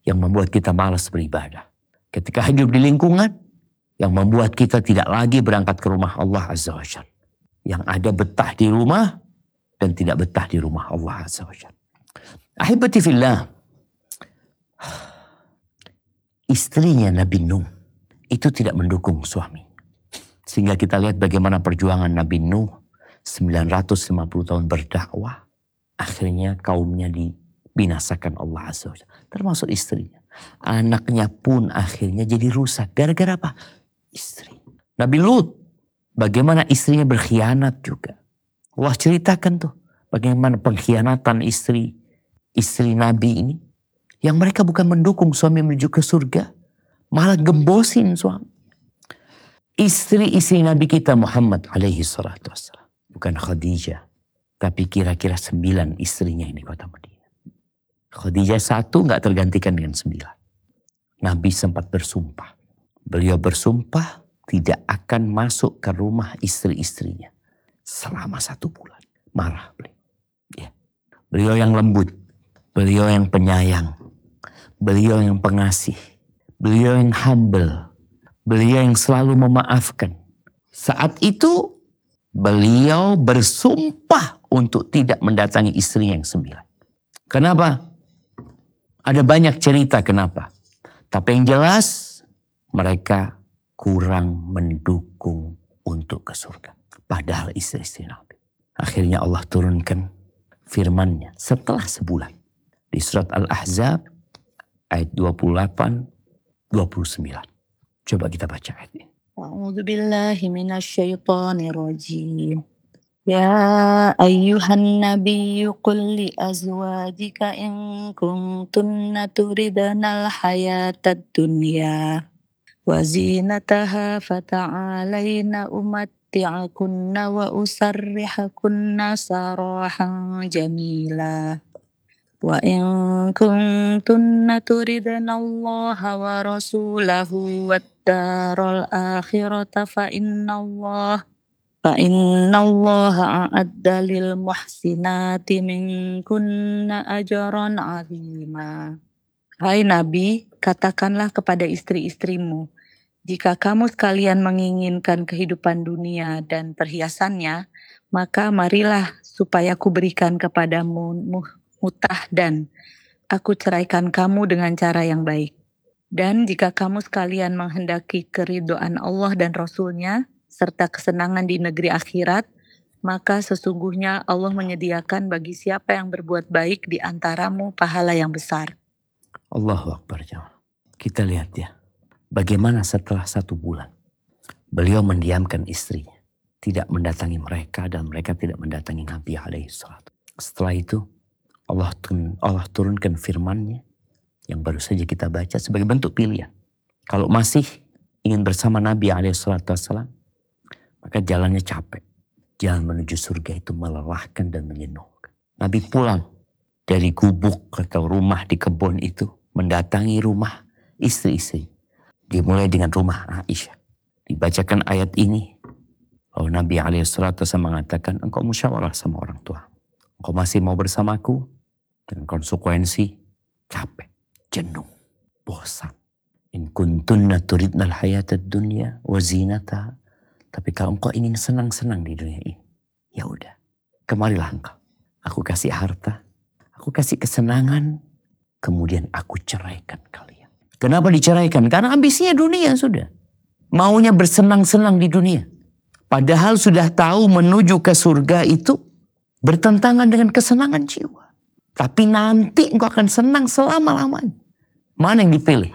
yang membuat kita malas beribadah. Ketika hidup di lingkungan yang membuat kita tidak lagi berangkat ke rumah Allah Azza wa Jal. Yang ada betah di rumah dan tidak betah di rumah Allah Azza wa Jal. Ahibati fillah. Istrinya Nabi Nuh itu tidak mendukung suami. Sehingga kita lihat bagaimana perjuangan Nabi Nuh 950 tahun berdakwah. Akhirnya kaumnya di binasakan Allah Azza wa Termasuk istrinya. Anaknya pun akhirnya jadi rusak. Gara-gara apa? Istri. Nabi Lut. Bagaimana istrinya berkhianat juga. Allah ceritakan tuh. Bagaimana pengkhianatan istri. Istri Nabi ini. Yang mereka bukan mendukung suami menuju ke surga. Malah gembosin suami. Istri-istri Nabi kita Muhammad alaihi salatu wassalam. Bukan Khadijah. Tapi kira-kira sembilan istrinya ini kota Madinah. Khadijah satu nggak tergantikan dengan sembilan. Nabi sempat bersumpah. Beliau bersumpah tidak akan masuk ke rumah istri-istrinya selama satu bulan. Marah beliau. Ya. Beliau yang lembut, beliau yang penyayang, beliau yang pengasih, beliau yang humble, beliau yang selalu memaafkan. Saat itu beliau bersumpah untuk tidak mendatangi istri yang sembilan. Kenapa? Ada banyak cerita kenapa. Tapi yang jelas mereka kurang mendukung untuk ke surga. Padahal istri-istri Nabi. Akhirnya Allah turunkan firmannya setelah sebulan. Di surat Al-Ahzab ayat 28, 29. Coba kita baca ayat ini. أعوذ بالله من الشيطان الرجيم يا أيها النبي قل لأزواجك إن كنتن تردن الحياة الدنيا وزينتها فتعالين أمتعكن وأسرحكن سراحا جميلا وإن كنتن تردن الله ورسوله darul akhirata fa innallah fa innallaha a'adda lil muhsinati minkunna ajaran 'azima Hai Nabi, katakanlah kepada istri-istrimu, jika kamu sekalian menginginkan kehidupan dunia dan perhiasannya, maka marilah supaya kuberikan kepadamu mutah dan aku ceraikan kamu dengan cara yang baik. Dan jika kamu sekalian menghendaki keridoan Allah dan Rasulnya, serta kesenangan di negeri akhirat, maka sesungguhnya Allah menyediakan bagi siapa yang berbuat baik di antaramu pahala yang besar. Allahu Akbar. Kita lihat ya. Bagaimana setelah satu bulan. Beliau mendiamkan istrinya. Tidak mendatangi mereka dan mereka tidak mendatangi Nabi alaihi. Setelah itu Allah, Allah turunkan firmannya yang baru saja kita baca sebagai bentuk pilihan. Kalau masih ingin bersama Nabi alaihi salatu wassalam, maka jalannya capek. Jalan menuju surga itu melelahkan dan menyenuhkan. Nabi pulang dari gubuk atau rumah di kebun itu mendatangi rumah istri-istri. Dimulai dengan rumah Aisyah. Dibacakan ayat ini. Lalu Nabi SAW mengatakan, engkau musyawarah sama orang tua. Engkau masih mau bersamaku? Dengan konsekuensi capek, jenuh, bosan. In kuntunna turidnal hayatad dunya wa zinata. Tapi kalau engkau ingin senang-senang di dunia ini, ya udah, kemarilah engkau. Aku kasih harta, aku kasih kesenangan, kemudian aku ceraikan kalian. Kenapa diceraikan? Karena ambisinya dunia sudah. Maunya bersenang-senang di dunia. Padahal sudah tahu menuju ke surga itu bertentangan dengan kesenangan jiwa. Tapi nanti engkau akan senang selama-lamanya. Mana yang dipilih?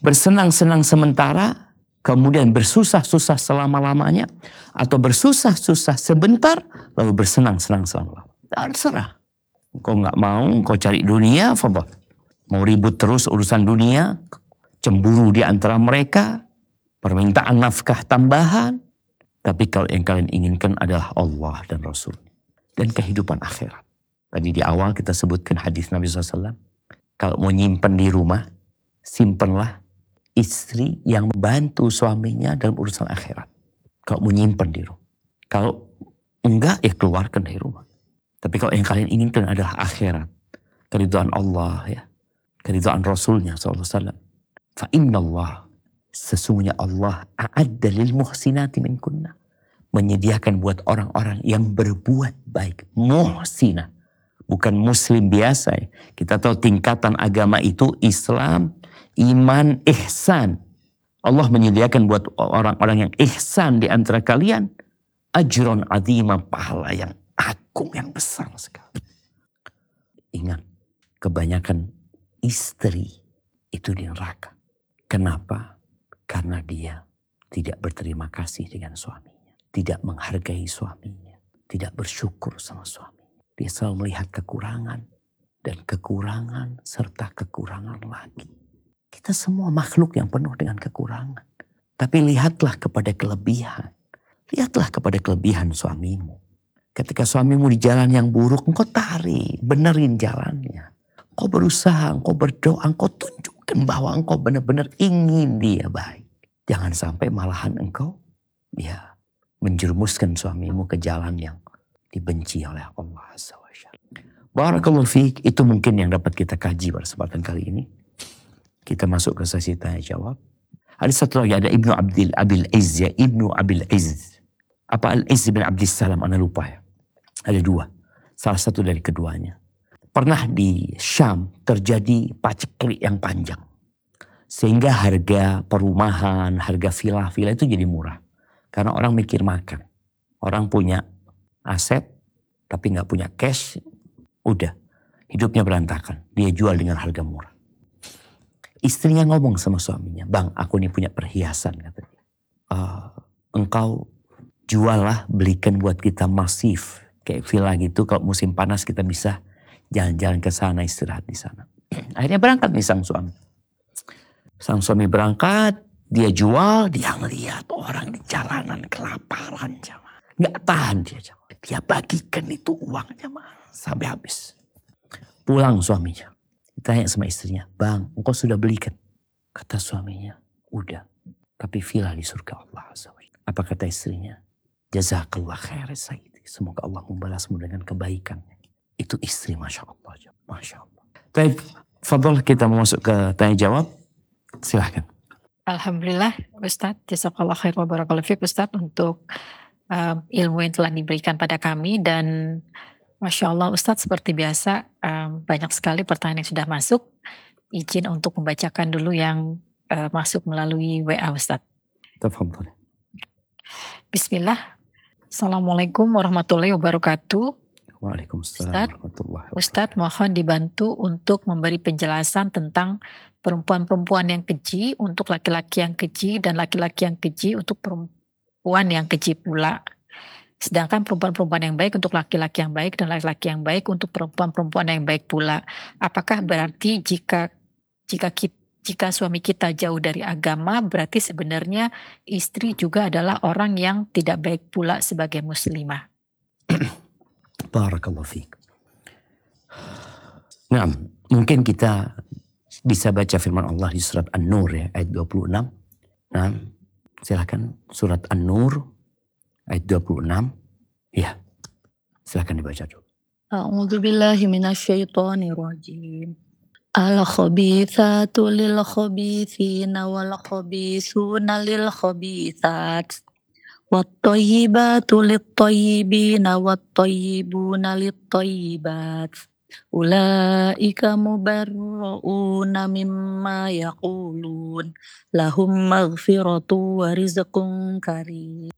Bersenang-senang sementara, kemudian bersusah-susah selama-lamanya. Atau bersusah-susah sebentar, lalu bersenang-senang selama-lamanya. Terserah. Engkau nggak mau, engkau cari dunia, fabah. Mau ribut terus urusan dunia, cemburu di antara mereka, permintaan nafkah tambahan. Tapi kalau yang kalian inginkan adalah Allah dan Rasul. Dan kehidupan akhirat. Tadi di awal kita sebutkan hadis Nabi SAW. Kalau mau nyimpen di rumah, simpenlah istri yang membantu suaminya dalam urusan akhirat. Kalau mau nyimpen di rumah. Kalau enggak, ya keluarkan dari rumah. Tapi kalau yang kalian inginkan adalah akhirat. Keridhaan Allah ya. Keridhaan Rasulnya SAW. Fa inna Allah. Sesungguhnya Allah a'adda lil muhsinati min kunna. Menyediakan buat orang-orang yang berbuat baik. Muhsinah. Bukan muslim biasa. Ya. Kita tahu tingkatan agama itu Islam, iman, ihsan. Allah menyediakan buat orang-orang yang ihsan di antara kalian. Ajron azimah pahala yang agung yang besar sekali. Ingat, kebanyakan istri itu di neraka. Kenapa? Karena dia tidak berterima kasih dengan suaminya. Tidak menghargai suaminya. Tidak bersyukur sama suami. Dia selalu melihat kekurangan. Dan kekurangan serta kekurangan lagi. Kita semua makhluk yang penuh dengan kekurangan. Tapi lihatlah kepada kelebihan. Lihatlah kepada kelebihan suamimu. Ketika suamimu di jalan yang buruk, engkau tarik, benerin jalannya. Engkau berusaha, engkau berdoa, engkau tunjukkan bahwa engkau benar-benar ingin dia baik. Jangan sampai malahan engkau ya menjerumuskan suamimu ke jalan yang dibenci oleh Allah Azza wa. Barakallahu fiik, itu mungkin yang dapat kita kaji pada kesempatan kali ini. Kita masuk ke sesi tanya jawab. Ada satu lagi, ada Ibnu Abdul Abil Izz ya, Ibnu Abil Izz. Apa Al-Izz bin Abdul Salam, anda lupa ya. Ada dua, salah satu dari keduanya. Pernah di Syam terjadi paceklik yang panjang. Sehingga harga perumahan, harga villa-villa itu jadi murah. Karena orang mikir makan. Orang punya aset, tapi nggak punya cash, udah. Hidupnya berantakan. Dia jual dengan harga murah. Istrinya ngomong sama suaminya, bang aku ini punya perhiasan katanya. Uh, engkau jual lah, belikan buat kita masif. Kayak villa gitu, kalau musim panas kita bisa jalan-jalan ke sana, istirahat di sana. Akhirnya berangkat nih sang suami. Sang suami berangkat, dia jual, dia ngeliat orang di jalanan kelaparan. Jamaah. Nggak tahan dia. Jamaah. Dia bagikan itu uangnya sampai habis. Pulang suaminya. Ditanya sama istrinya, bang engkau sudah belikan? Kata suaminya, udah. Tapi villa di surga Allah Apa kata istrinya? Jazakallah khair Sayyidi. Semoga Allah membalasmu dengan kebaikan. Itu istri Masya Allah. Masya Allah. Baik, Fadol kita masuk ke tanya jawab. Silahkan. Alhamdulillah Ustadz, Jazakallah khair wa barakallahu Ustadz untuk uh, ilmu yang telah diberikan pada kami dan Masya Allah Ustadz seperti biasa um, banyak sekali pertanyaan yang sudah masuk. Izin untuk membacakan dulu yang uh, masuk melalui WA Ustadz. Tafadhol. Bismillah. Assalamualaikum warahmatullahi wabarakatuh. Waalaikumsalam Ustadz, warahmatullahi wabarakatuh. Ustadz mohon dibantu untuk memberi penjelasan tentang perempuan-perempuan yang keji untuk laki-laki yang keji dan laki-laki yang keji untuk perempuan yang keji pula. Sedangkan perempuan-perempuan yang baik untuk laki-laki yang baik dan laki-laki yang baik untuk perempuan-perempuan yang baik pula. Apakah berarti jika jika kita, jika suami kita jauh dari agama berarti sebenarnya istri juga adalah orang yang tidak baik pula sebagai muslimah. Barakallahu fiik. Nah, mungkin kita bisa baca firman Allah di surat An-Nur ya, ayat 26. Nah, silakan surat An-Nur ayat 26. Ya, silakan dibaca dulu. A'udzu billahi minasyaitonir rajim. Al-khabithatu lil khabithina wal khabithuna lil khabithat. Wat-tayyibatu lit-tayyibina wat-tayyibuna lit-tayyibat. Ulaika mubarra'una mimma yaqulun. Lahum maghfiratu wa rizqun karim.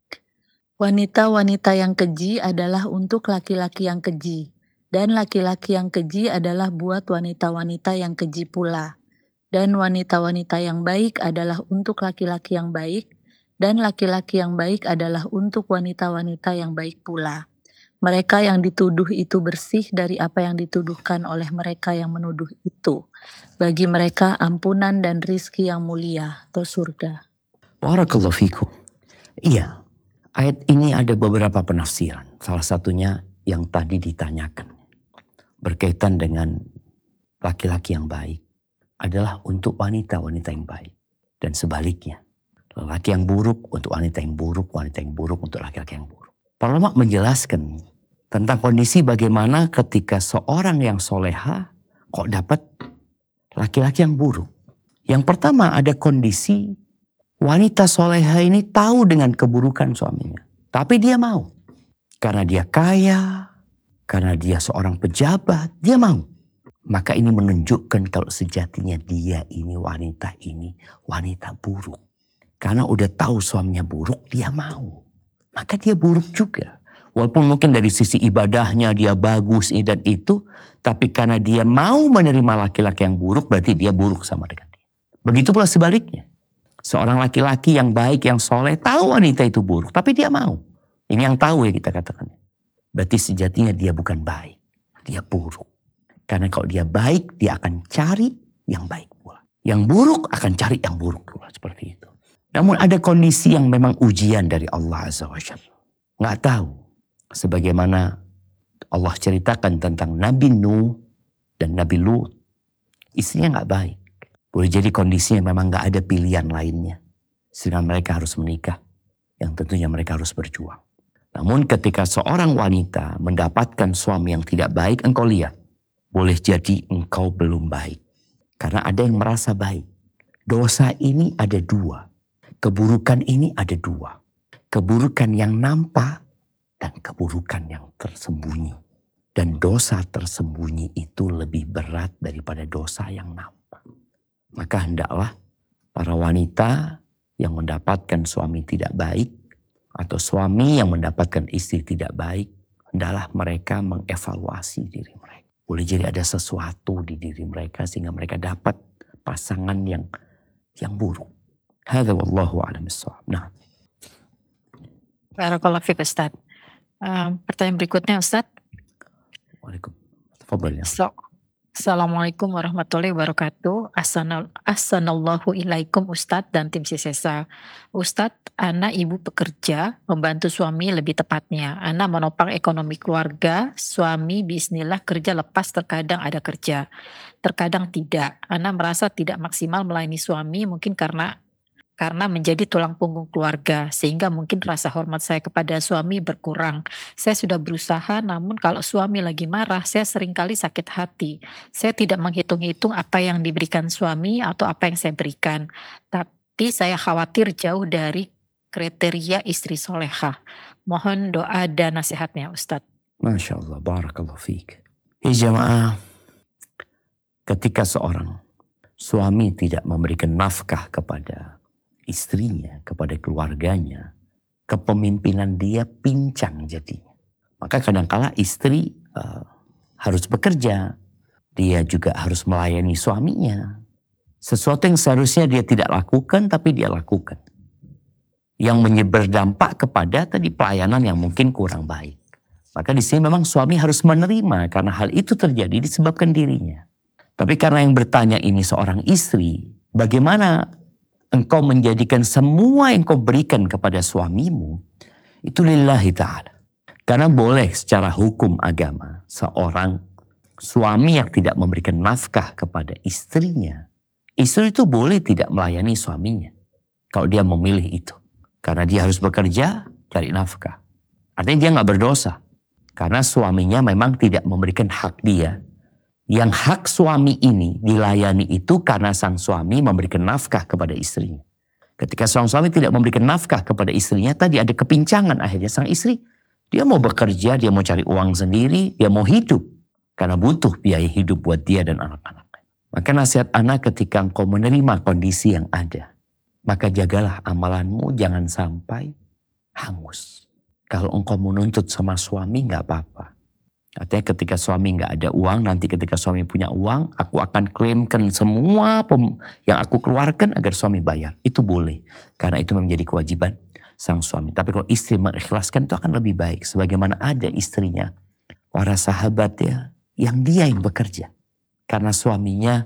Wanita-wanita yang keji adalah untuk laki-laki yang keji, dan laki-laki yang keji adalah buat wanita-wanita yang keji pula. Dan wanita-wanita yang baik adalah untuk laki-laki yang baik, dan laki-laki yang baik adalah untuk wanita-wanita yang baik pula. Mereka yang dituduh itu bersih dari apa yang dituduhkan oleh mereka yang menuduh itu. Bagi mereka ampunan dan rizki yang mulia atau surga. Barakallahu fikum. Iya, Ayat ini ada beberapa penafsiran. Salah satunya yang tadi ditanyakan. Berkaitan dengan laki-laki yang baik adalah untuk wanita-wanita yang baik. Dan sebaliknya. Laki yang buruk untuk wanita yang buruk, wanita yang buruk untuk laki-laki yang buruk. Para ulama menjelaskan tentang kondisi bagaimana ketika seorang yang soleha kok dapat laki-laki yang buruk. Yang pertama ada kondisi Wanita soleha ini tahu dengan keburukan suaminya. Tapi dia mau. Karena dia kaya, karena dia seorang pejabat, dia mau. Maka ini menunjukkan kalau sejatinya dia ini wanita ini wanita buruk. Karena udah tahu suaminya buruk, dia mau. Maka dia buruk juga. Walaupun mungkin dari sisi ibadahnya dia bagus ini dan itu. Tapi karena dia mau menerima laki-laki yang buruk, berarti dia buruk sama dengan dia. Begitu pula sebaliknya. Seorang laki-laki yang baik, yang soleh, tahu wanita itu buruk. Tapi dia mau. Ini yang tahu ya kita katakan. Berarti sejatinya dia bukan baik. Dia buruk. Karena kalau dia baik, dia akan cari yang baik pula. Yang buruk akan cari yang buruk pula. Seperti itu. Namun ada kondisi yang memang ujian dari Allah Azza wa Jalla. Nggak tahu. Sebagaimana Allah ceritakan tentang Nabi Nuh dan Nabi Lut. Istrinya nggak baik. Boleh jadi kondisinya memang gak ada pilihan lainnya. Sehingga mereka harus menikah. Yang tentunya mereka harus berjuang. Namun ketika seorang wanita mendapatkan suami yang tidak baik, engkau lihat. Boleh jadi engkau belum baik. Karena ada yang merasa baik. Dosa ini ada dua. Keburukan ini ada dua. Keburukan yang nampak dan keburukan yang tersembunyi. Dan dosa tersembunyi itu lebih berat daripada dosa yang nampak. Maka hendaklah para wanita yang mendapatkan suami tidak baik atau suami yang mendapatkan istri tidak baik, hendaklah mereka mengevaluasi diri mereka. Boleh jadi ada sesuatu di diri mereka sehingga mereka dapat pasangan yang yang buruk. Hadza wallahu a'lam Nah. Barakallahu fiik Ustaz. Um, pertanyaan berikutnya Ustaz. Waalaikumsalam. ya. So, Assalamualaikum warahmatullahi wabarakatuh. Assalamualaikum ilaikum Ustadz dan tim Sisesa. Ustadz, anak ibu pekerja, membantu suami lebih tepatnya. Anak menopang ekonomi keluarga, suami bismillah kerja lepas terkadang ada kerja. Terkadang tidak. Anak merasa tidak maksimal melayani suami mungkin karena karena menjadi tulang punggung keluarga sehingga mungkin rasa hormat saya kepada suami berkurang. Saya sudah berusaha namun kalau suami lagi marah saya sering kali sakit hati. Saya tidak menghitung-hitung apa yang diberikan suami atau apa yang saya berikan. Tapi saya khawatir jauh dari kriteria istri soleha. Mohon doa dan nasihatnya Ustadz. Masya Allah, barakallahu. Ya jamaah, ketika seorang suami tidak memberikan nafkah kepada istrinya, kepada keluarganya, kepemimpinan dia pincang jadinya. Maka kadangkala istri uh, harus bekerja, dia juga harus melayani suaminya. Sesuatu yang seharusnya dia tidak lakukan tapi dia lakukan. Yang menyebar dampak kepada tadi pelayanan yang mungkin kurang baik. Maka di sini memang suami harus menerima karena hal itu terjadi disebabkan dirinya. Tapi karena yang bertanya ini seorang istri, bagaimana engkau menjadikan semua yang kau berikan kepada suamimu, itu lillahi ta'ala. Karena boleh secara hukum agama seorang suami yang tidak memberikan nafkah kepada istrinya, istri itu boleh tidak melayani suaminya. Kalau dia memilih itu. Karena dia harus bekerja, cari nafkah. Artinya dia nggak berdosa. Karena suaminya memang tidak memberikan hak dia yang hak suami ini dilayani itu karena sang suami memberikan nafkah kepada istrinya. Ketika sang suami tidak memberikan nafkah kepada istrinya, tadi ada kepincangan akhirnya sang istri. Dia mau bekerja, dia mau cari uang sendiri, dia mau hidup. Karena butuh biaya hidup buat dia dan anak-anak. Maka nasihat anak ketika engkau menerima kondisi yang ada. Maka jagalah amalanmu jangan sampai hangus. Kalau engkau menuntut sama suami nggak apa-apa. Artinya ketika suami nggak ada uang, nanti ketika suami punya uang, aku akan klaimkan semua yang aku keluarkan agar suami bayar. Itu boleh. Karena itu menjadi kewajiban sang suami. Tapi kalau istri mengikhlaskan itu akan lebih baik. Sebagaimana ada istrinya, para sahabat ya, yang dia yang bekerja. Karena suaminya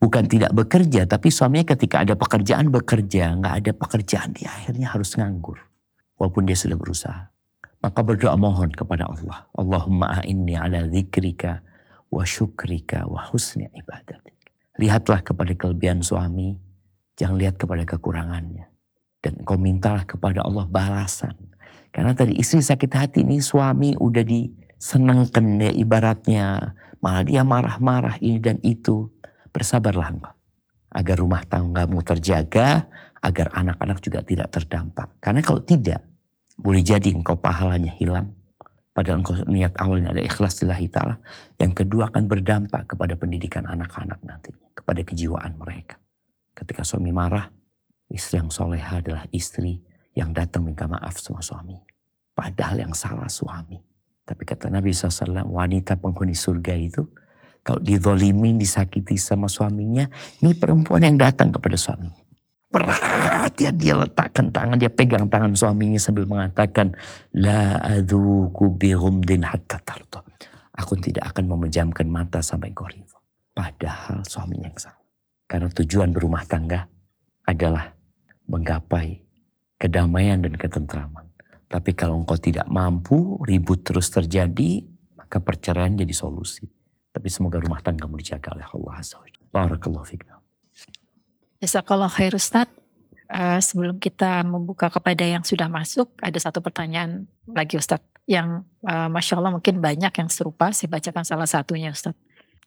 bukan tidak bekerja, tapi suaminya ketika ada pekerjaan bekerja, nggak ada pekerjaan, dia akhirnya harus nganggur. Walaupun dia sudah berusaha. Maka berdoa mohon kepada Allah. Allahumma a'inni ala zikrika wa syukrika wa husni ibadatik. Lihatlah kepada kelebihan suami, jangan lihat kepada kekurangannya. Dan kau mintalah kepada Allah balasan. Karena tadi istri sakit hati ini suami udah disenangkan ya ibaratnya. Malah dia marah-marah ini dan itu. Bersabarlah engkau. Agar rumah tanggamu terjaga, agar anak-anak juga tidak terdampak. Karena kalau tidak, boleh jadi engkau pahalanya hilang. Padahal engkau niat awalnya ada ikhlas lillahi ta'ala. Yang kedua akan berdampak kepada pendidikan anak-anak nantinya. Kepada kejiwaan mereka. Ketika suami marah, istri yang soleha adalah istri yang datang minta maaf sama suami. Padahal yang salah suami. Tapi kata Nabi SAW, wanita penghuni surga itu, kalau dizolimin, disakiti sama suaminya, ini perempuan yang datang kepada suami. Perhatian dia letakkan tangan, dia pegang tangan suaminya sambil mengatakan, La adhuku bihumdin hatta. Aku tidak akan memejamkan mata sampai kau ridho. Padahal suaminya yang salah. Karena tujuan berumah tangga adalah menggapai kedamaian dan ketentraman. Tapi kalau engkau tidak mampu, ribut terus terjadi, maka perceraian jadi solusi. Tapi semoga rumah tanggamu dijaga oleh Allah Azza wa Barakallahu fikna. Jazakallah khair Ustaz. Eh, sebelum kita membuka kepada yang sudah masuk, ada satu pertanyaan lagi Ustadz. Yang eh, Masya Allah mungkin banyak yang serupa, saya bacakan salah satunya Ustadz.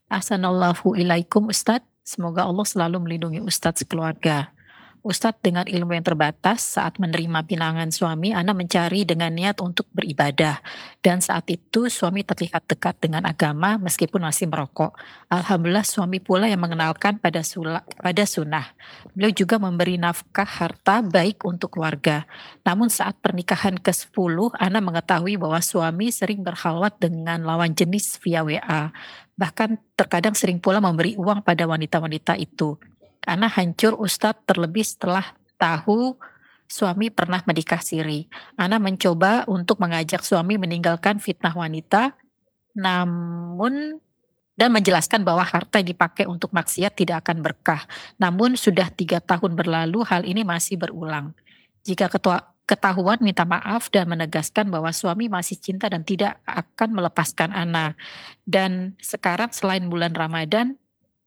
Assalamualaikum Ustadz. Semoga Allah selalu melindungi Ustadz sekeluarga. Ustadz dengan ilmu yang terbatas saat menerima pinangan suami, Ana mencari dengan niat untuk beribadah. Dan saat itu suami terlihat dekat dengan agama meskipun masih merokok. Alhamdulillah suami pula yang mengenalkan pada, sula, pada sunnah. Beliau juga memberi nafkah harta baik untuk keluarga. Namun saat pernikahan ke-10, Ana mengetahui bahwa suami sering berhalwat dengan lawan jenis via WA. Bahkan terkadang sering pula memberi uang pada wanita-wanita itu. Karena hancur Ustadz terlebih setelah tahu suami pernah menikah siri. Ana mencoba untuk mengajak suami meninggalkan fitnah wanita, namun dan menjelaskan bahwa harta yang dipakai untuk maksiat tidak akan berkah. Namun sudah tiga tahun berlalu hal ini masih berulang. Jika ketua, ketahuan minta maaf dan menegaskan bahwa suami masih cinta dan tidak akan melepaskan Ana. Dan sekarang selain bulan Ramadan,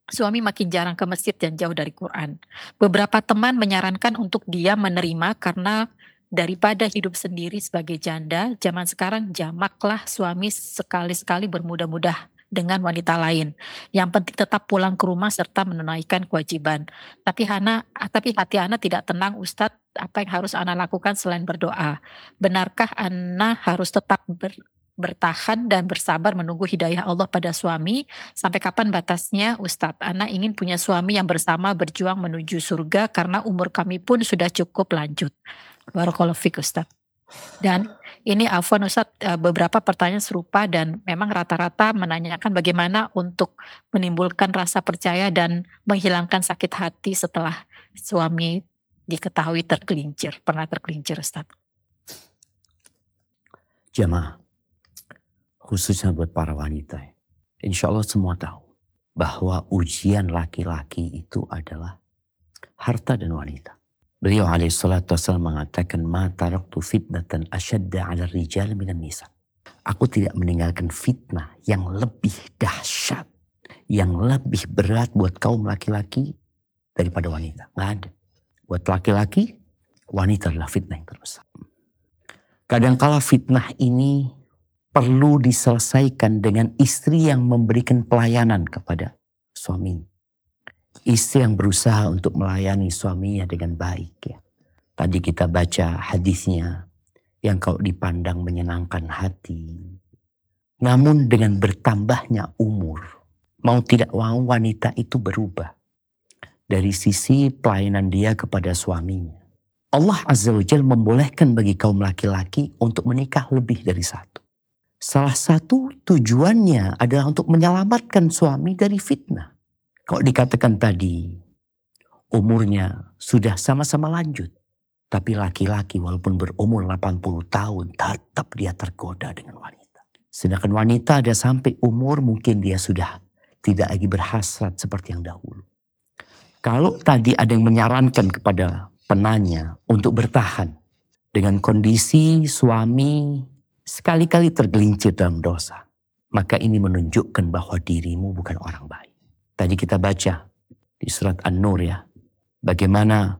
suami makin jarang ke masjid dan jauh dari Quran. Beberapa teman menyarankan untuk dia menerima karena daripada hidup sendiri sebagai janda, zaman sekarang jamaklah suami sekali-sekali bermudah-mudah dengan wanita lain. Yang penting tetap pulang ke rumah serta menunaikan kewajiban. Tapi Hana, tapi hati Ana tidak tenang, Ustadz. Apa yang harus Ana lakukan selain berdoa? Benarkah Ana harus tetap ber, bertahan dan bersabar menunggu hidayah Allah pada suami. Sampai kapan batasnya? Ustadz anak ingin punya suami yang bersama berjuang menuju surga karena umur kami pun sudah cukup lanjut. Barakallahu fiqh Ustadz. Dan ini Afwan Ustadz eh, beberapa pertanyaan serupa dan memang rata-rata menanyakan bagaimana untuk menimbulkan rasa percaya dan menghilangkan sakit hati setelah suami diketahui tergelincir pernah tergelincir Ustadz. Jamaah, khususnya buat para wanita. Insya Allah semua tahu bahwa ujian laki-laki itu adalah harta dan wanita. Beliau alaihissalatu wassalam mengatakan, Ma taraktu fitnatan asyadda ala rijal minan nisa. Aku tidak meninggalkan fitnah yang lebih dahsyat, yang lebih berat buat kaum laki-laki daripada wanita. Nggak ada. Buat laki-laki, wanita adalah fitnah yang terbesar. Kadangkala fitnah ini perlu diselesaikan dengan istri yang memberikan pelayanan kepada suami. Istri yang berusaha untuk melayani suaminya dengan baik. Ya. Tadi kita baca hadisnya yang kalau dipandang menyenangkan hati. Namun dengan bertambahnya umur, mau tidak mau wanita itu berubah. Dari sisi pelayanan dia kepada suaminya. Allah Azza wa Jal membolehkan bagi kaum laki-laki untuk menikah lebih dari satu. Salah satu tujuannya adalah untuk menyelamatkan suami dari fitnah. Kalau dikatakan tadi, umurnya sudah sama-sama lanjut. Tapi laki-laki walaupun berumur 80 tahun tetap dia tergoda dengan wanita. Sedangkan wanita ada sampai umur mungkin dia sudah tidak lagi berhasrat seperti yang dahulu. Kalau tadi ada yang menyarankan kepada penanya untuk bertahan dengan kondisi suami sekali-kali tergelincir dalam dosa, maka ini menunjukkan bahwa dirimu bukan orang baik. Tadi kita baca di surat An-Nur ya, bagaimana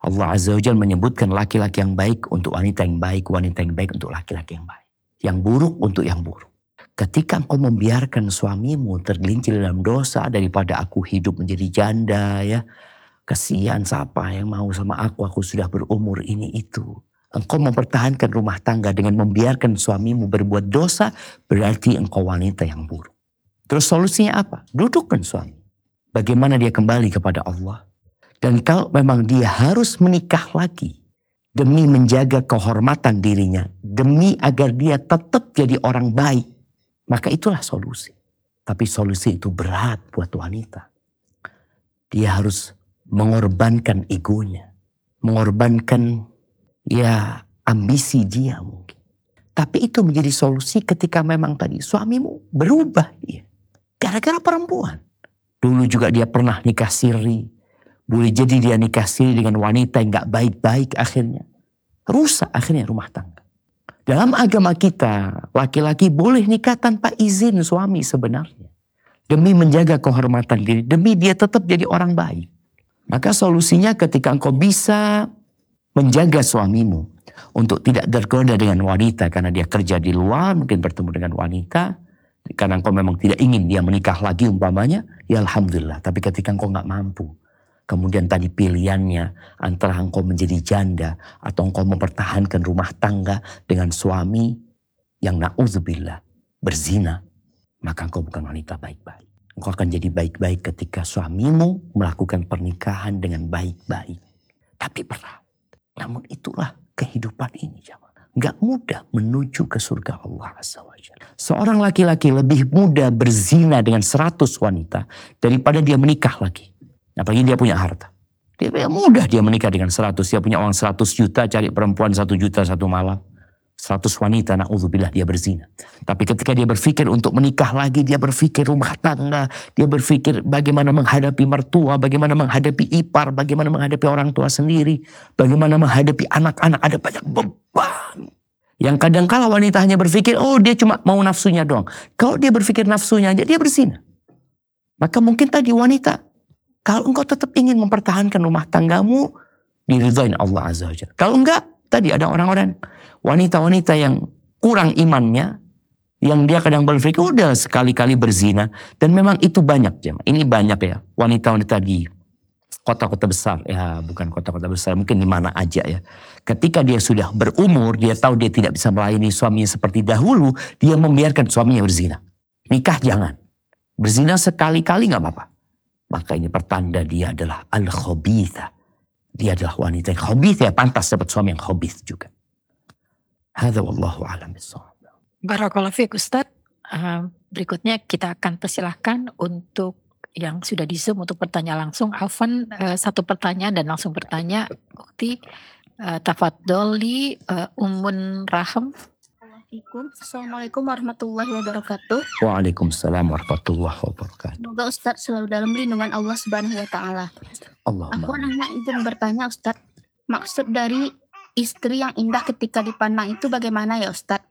Allah Azza wa menyebutkan laki-laki yang baik untuk wanita yang baik, wanita yang baik untuk laki-laki yang baik. Yang buruk untuk yang buruk. Ketika engkau membiarkan suamimu tergelincir dalam dosa daripada aku hidup menjadi janda ya. Kesian siapa yang mau sama aku, aku sudah berumur ini itu. Engkau mempertahankan rumah tangga dengan membiarkan suamimu berbuat dosa, berarti engkau wanita yang buruk. Terus solusinya apa? Dudukkan suami. Bagaimana dia kembali kepada Allah. Dan kalau memang dia harus menikah lagi, demi menjaga kehormatan dirinya, demi agar dia tetap jadi orang baik, maka itulah solusi. Tapi solusi itu berat buat wanita. Dia harus mengorbankan egonya, mengorbankan ya ambisi dia mungkin. Tapi itu menjadi solusi ketika memang tadi suamimu berubah dia. Gara-gara perempuan. Dulu juga dia pernah nikah siri. Boleh jadi dia nikah siri dengan wanita yang gak baik-baik akhirnya. Rusak akhirnya rumah tangga. Dalam agama kita, laki-laki boleh nikah tanpa izin suami sebenarnya. Demi menjaga kehormatan diri, demi dia tetap jadi orang baik. Maka solusinya ketika engkau bisa menjaga suamimu untuk tidak tergoda dengan wanita karena dia kerja di luar, mungkin bertemu dengan wanita, karena engkau memang tidak ingin dia menikah lagi umpamanya, ya Alhamdulillah. Tapi ketika engkau nggak mampu, kemudian tadi pilihannya antara engkau menjadi janda atau engkau mempertahankan rumah tangga dengan suami yang na'udzubillah berzina, maka engkau bukan wanita baik-baik. Engkau akan jadi baik-baik ketika suamimu melakukan pernikahan dengan baik-baik. Tapi berat. Namun itulah kehidupan ini jamaah. Gak mudah menuju ke surga Allah Azza. Seorang laki-laki lebih mudah berzina dengan 100 wanita daripada dia menikah lagi. Apalagi dia punya harta. Dia mudah dia menikah dengan 100. Dia punya uang 100 juta cari perempuan 1 juta satu malam. 100 wanita, na'udzubillah dia berzina. Tapi ketika dia berpikir untuk menikah lagi, dia berpikir rumah tangga, dia berpikir bagaimana menghadapi mertua, bagaimana menghadapi ipar, bagaimana menghadapi orang tua sendiri, bagaimana menghadapi anak-anak, ada banyak beban. Yang kadang kala wanita hanya berpikir, oh dia cuma mau nafsunya doang. Kalau dia berpikir nafsunya aja, dia berzina. Maka mungkin tadi wanita, kalau engkau tetap ingin mempertahankan rumah tanggamu, diridhoin Allah Azza wa Jalla. Kalau enggak, tadi ada orang-orang wanita-wanita yang kurang imannya, yang dia kadang berpikir udah sekali-kali berzina dan memang itu banyak jemaah. Ini banyak ya wanita-wanita di kota-kota besar ya bukan kota-kota besar mungkin di mana aja ya. Ketika dia sudah berumur dia tahu dia tidak bisa melayani suaminya seperti dahulu dia membiarkan suaminya berzina. Nikah jangan. Berzina sekali-kali nggak apa-apa. Maka ini pertanda dia adalah al-khobitha. Dia adalah wanita yang khobith ya pantas dapat suami yang khobith juga. Hadza wallahu a'lam. Barakallahu fiik Ustaz. Uh, berikutnya kita akan persilahkan untuk yang sudah di Zoom untuk bertanya langsung. Alvan uh, satu pertanyaan dan langsung bertanya. Ukti uh, Tafadoli uh, Umun Raham. Assalamualaikum warahmatullahi wabarakatuh. Waalaikumsalam warahmatullahi wabarakatuh. Semoga Ustadz selalu dalam lindungan Allah Subhanahu wa taala. Allahumma. Aku nanya izin bertanya Ustadz, maksud dari istri yang indah ketika dipandang itu bagaimana ya Ustadz?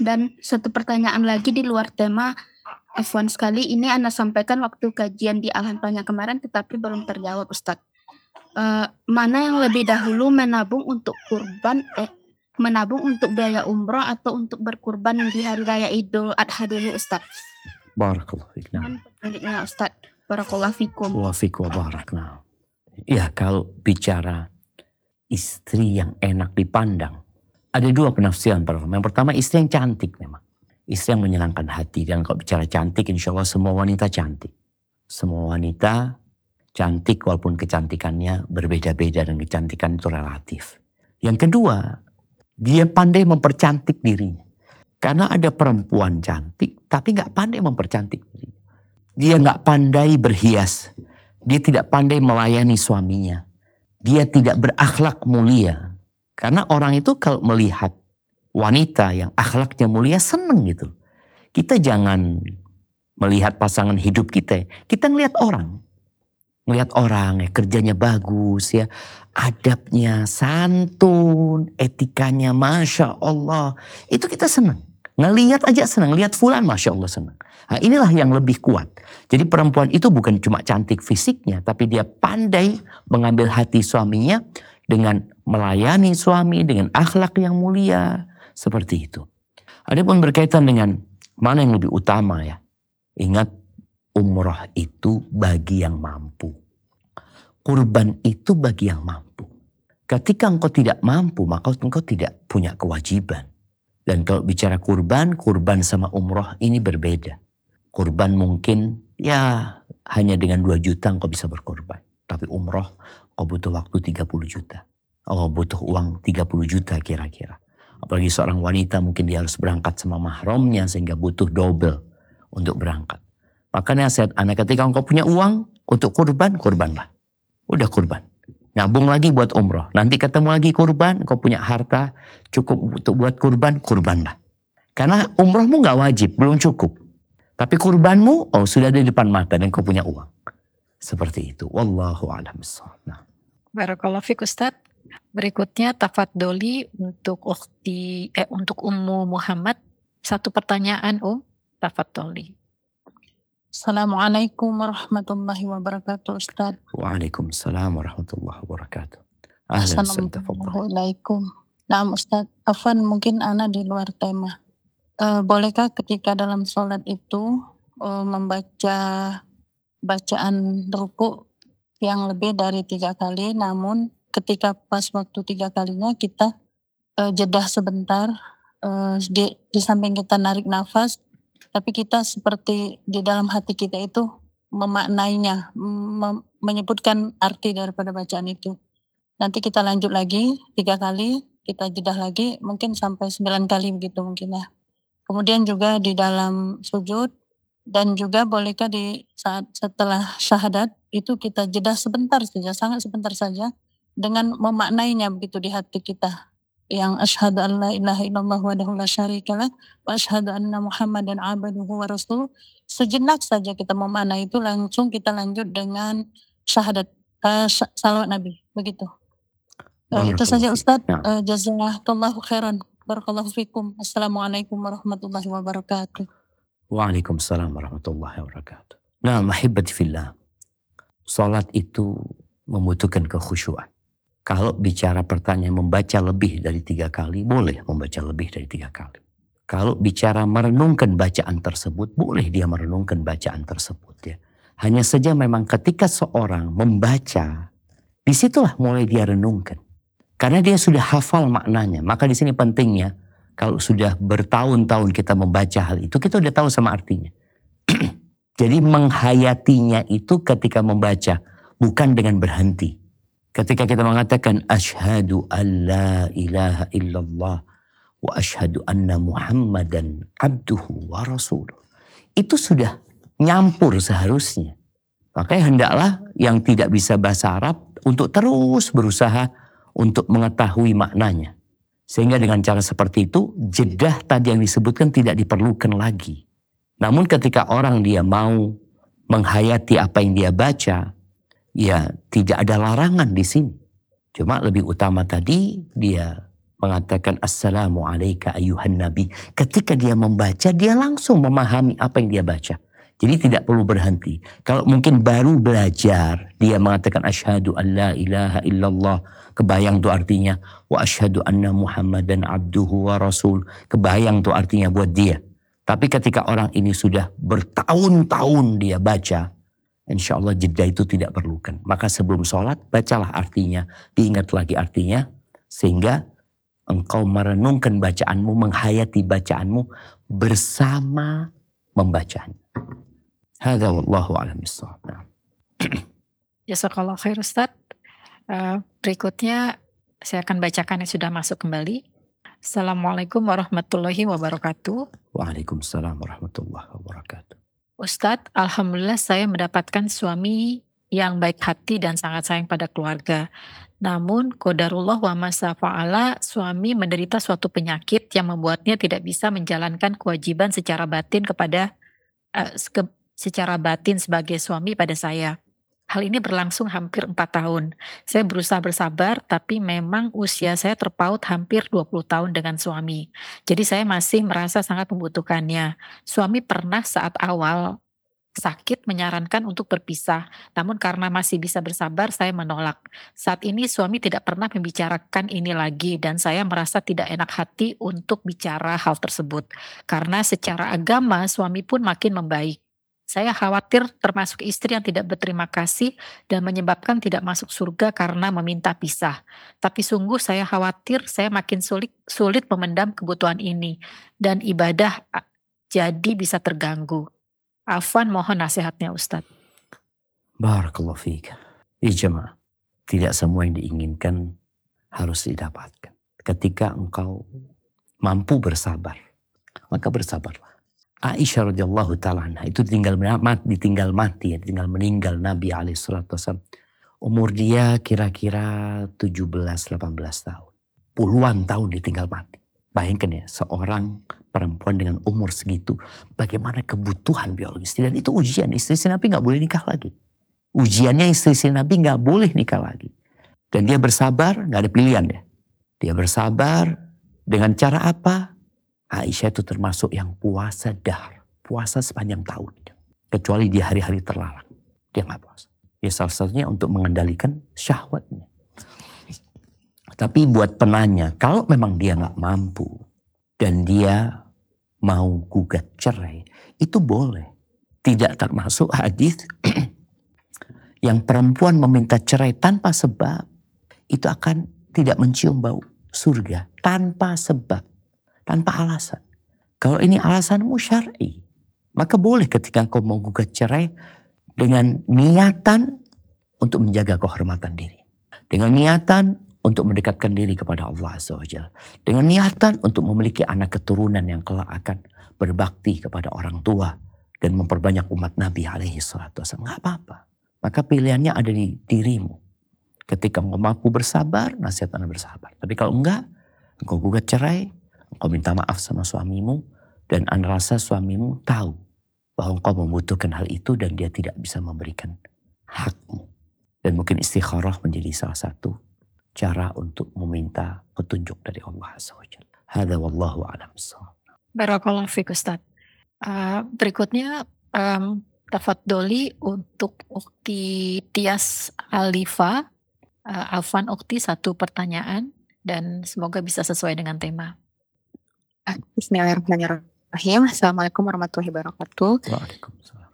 Dan satu pertanyaan lagi di luar tema F1 sekali ini Anda sampaikan waktu kajian di Banyak kemarin tetapi belum terjawab Ustadz. Eh, mana yang lebih dahulu menabung untuk kurban eh menabung untuk biaya umroh atau untuk berkurban di hari raya Idul Adha dulu Ustadz? Mohon petunjuknya Ustadz. Barakallahu fikum. Wa fiik wa barak. Nah. Ya kalau bicara istri yang enak dipandang. Ada dua penafsiran para. Yang pertama istri yang cantik memang. Istri yang menyenangkan hati. Dan kalau bicara cantik insya Allah semua wanita cantik. Semua wanita cantik walaupun kecantikannya berbeda-beda dan kecantikan itu relatif. Yang kedua, dia pandai mempercantik dirinya. Karena ada perempuan cantik tapi nggak pandai mempercantik dirinya. Dia nggak pandai berhias. Dia tidak pandai melayani suaminya dia tidak berakhlak mulia. Karena orang itu kalau melihat wanita yang akhlaknya mulia seneng gitu. Kita jangan melihat pasangan hidup kita. Kita ngelihat orang. Ngelihat orang ya kerjanya bagus ya. Adabnya santun, etikanya Masya Allah. Itu kita senang. Ngelihat aja senang. Lihat fulan Masya Allah senang. Nah, inilah yang lebih kuat. Jadi perempuan itu bukan cuma cantik fisiknya, tapi dia pandai mengambil hati suaminya dengan melayani suami dengan akhlak yang mulia seperti itu. Adapun berkaitan dengan mana yang lebih utama ya. Ingat umroh itu bagi yang mampu. Kurban itu bagi yang mampu. Ketika engkau tidak mampu, maka engkau tidak punya kewajiban. Dan kalau bicara kurban, kurban sama umroh ini berbeda. Kurban mungkin ya hanya dengan 2 juta engkau bisa berkorban. Tapi umroh kau butuh waktu 30 juta. Oh butuh uang 30 juta kira-kira. Apalagi seorang wanita mungkin dia harus berangkat sama mahramnya sehingga butuh double untuk berangkat. Makanya saya anak ketika engkau punya uang untuk kurban, kurbanlah. Udah kurban. Nabung lagi buat umroh. Nanti ketemu lagi kurban, kau punya harta cukup untuk buat kurban, kurbanlah. Karena umrohmu nggak wajib, belum cukup. Tapi kurbanmu, oh sudah ada di depan mata dan kau punya uang. Seperti itu. Wallahu a'lam Nah. Barakallahu fiik Ustaz. Berikutnya tafadoli untuk ukti eh untuk Ummu Muhammad satu pertanyaan Om tafadoli. Assalamualaikum warahmatullahi wabarakatuh Ustaz. Waalaikumsalam warahmatullahi wabarakatuh. Ahlan. Assalamualaikum. Nah Ustaz, Afan mungkin Ana di luar tema. Eh, bolehkah ketika dalam sholat itu eh, membaca bacaan ruku yang lebih dari tiga kali, namun ketika pas waktu tiga kalinya kita eh, jeda sebentar eh, di, di samping kita narik nafas, tapi kita seperti di dalam hati kita itu memaknainya, mem- menyebutkan arti daripada bacaan itu. Nanti kita lanjut lagi tiga kali, kita jeda lagi, mungkin sampai sembilan kali begitu mungkin ya. Kemudian juga di dalam sujud dan juga bolehkah di saat setelah syahadat itu kita jeda sebentar saja, sangat sebentar saja dengan memaknainya begitu di hati kita. Yang asyhadu an la ilaha illallah wahdahu la syarikalah wa asyhadu anna muhammadan abduhu wa rasuluh. Sejenak saja kita memaknai itu langsung kita lanjut dengan syahadat sa- salawat Nabi begitu. Eh, itu saja Ustadz. Nah. Eh, jazakallahu khairan. Barakallahu fikum. Assalamualaikum warahmatullahi wabarakatuh. Waalaikumsalam warahmatullahi wabarakatuh. Nah, mahibati fillah. Salat itu membutuhkan kekhusyuan. Kalau bicara pertanyaan membaca lebih dari tiga kali, boleh membaca lebih dari tiga kali. Kalau bicara merenungkan bacaan tersebut, boleh dia merenungkan bacaan tersebut. Ya. Hanya saja memang ketika seorang membaca, di situlah mulai dia renungkan. Karena dia sudah hafal maknanya. Maka di sini pentingnya, kalau sudah bertahun-tahun kita membaca hal itu, kita udah tahu sama artinya. Jadi menghayatinya itu ketika membaca, bukan dengan berhenti. Ketika kita mengatakan asyhadu an la ilaha illallah wa asyhadu anna muhammadan abduhu wa rasuluh. Itu sudah nyampur seharusnya. Makanya hendaklah yang tidak bisa bahasa Arab untuk terus berusaha untuk mengetahui maknanya. Sehingga dengan cara seperti itu, jedah tadi yang disebutkan tidak diperlukan lagi. Namun ketika orang dia mau menghayati apa yang dia baca, ya tidak ada larangan di sini. Cuma lebih utama tadi dia mengatakan Assalamu alayka ayuhan nabi. Ketika dia membaca, dia langsung memahami apa yang dia baca. Jadi tidak perlu berhenti. Kalau mungkin baru belajar, dia mengatakan asyhadu an la ilaha illallah. Kebayang tuh artinya. Wa asyhadu anna muhammadan abduhu wa rasul. Kebayang tuh artinya buat dia. Tapi ketika orang ini sudah bertahun-tahun dia baca, insya Allah jeda itu tidak perlukan. Maka sebelum sholat, bacalah artinya, diingat lagi artinya, sehingga engkau merenungkan bacaanmu, menghayati bacaanmu bersama membacanya. Hada wallahu a'lam. Nah. Jazakallah khair Ustaz. Eh, berikutnya saya akan bacakan yang sudah masuk kembali. Assalamualaikum warahmatullahi wabarakatuh. Waalaikumsalam warahmatullahi wabarakatuh. Ustadz, Alhamdulillah saya mendapatkan suami yang baik hati dan sangat sayang pada keluarga. Namun, kodarullah wa masa fa'ala, suami menderita suatu penyakit yang membuatnya tidak bisa menjalankan kewajiban secara batin kepada ke- secara batin sebagai suami pada saya. Hal ini berlangsung hampir 4 tahun. Saya berusaha bersabar, tapi memang usia saya terpaut hampir 20 tahun dengan suami. Jadi saya masih merasa sangat membutuhkannya. Suami pernah saat awal sakit menyarankan untuk berpisah, namun karena masih bisa bersabar, saya menolak. Saat ini suami tidak pernah membicarakan ini lagi, dan saya merasa tidak enak hati untuk bicara hal tersebut. Karena secara agama, suami pun makin membaik. Saya khawatir termasuk istri yang tidak berterima kasih dan menyebabkan tidak masuk surga karena meminta pisah. Tapi sungguh saya khawatir saya makin sulit, sulit memendam kebutuhan ini dan ibadah jadi bisa terganggu. Afwan mohon nasihatnya Ustadz. Barakallahu fiik. Ya jemaah, tidak semua yang diinginkan harus didapatkan. Ketika engkau mampu bersabar, maka bersabarlah. Aisyah radhiyallahu taala itu tinggal mati, ditinggal mati, ya, tinggal meninggal Nabi alaihi. Umur dia kira-kira 17-18 tahun. Puluhan tahun ditinggal mati. Bayangkan ya, seorang perempuan dengan umur segitu, bagaimana kebutuhan biologis. Dan itu ujian, istri Nabi nggak boleh nikah lagi. Ujiannya istri Nabi nggak boleh nikah lagi. Dan dia bersabar, nggak ada pilihan ya. Dia bersabar dengan cara apa? Aisyah itu termasuk yang puasa dahar. Puasa sepanjang tahun. Kecuali di hari-hari terlarang. Dia nggak puasa. Ya salah satunya untuk mengendalikan syahwatnya. Tapi buat penanya, kalau memang dia nggak mampu dan dia mau gugat cerai, itu boleh. Tidak termasuk hadis yang perempuan meminta cerai tanpa sebab, itu akan tidak mencium bau surga tanpa sebab, tanpa alasan. Kalau ini alasanmu syar'i, maka boleh ketika kau mau gugat cerai dengan niatan untuk menjaga kehormatan diri. Dengan niatan untuk mendekatkan diri kepada Allah Azza Dengan niatan untuk memiliki anak keturunan yang kelak akan berbakti kepada orang tua dan memperbanyak umat Nabi alaihi salatu Nggak apa-apa. Maka pilihannya ada di dirimu. Ketika engkau mampu bersabar, nasihat anda bersabar. Tapi kalau enggak, engkau gugat cerai, engkau minta maaf sama suamimu, dan anda rasa suamimu tahu bahwa engkau membutuhkan hal itu dan dia tidak bisa memberikan hakmu. Dan mungkin istikharah menjadi salah satu cara untuk meminta petunjuk dari Allah SWT. Hada wallahu alam. Barakallahu fiik Ustaz. Uh, berikutnya um, tafadoli untuk Ukti Tias Alifa. Uh, Alvan Ukti satu pertanyaan dan semoga bisa sesuai dengan tema. Ah, Bismillahirrahmanirrahim. Assalamualaikum warahmatullahi wabarakatuh. Waalaikumsalam.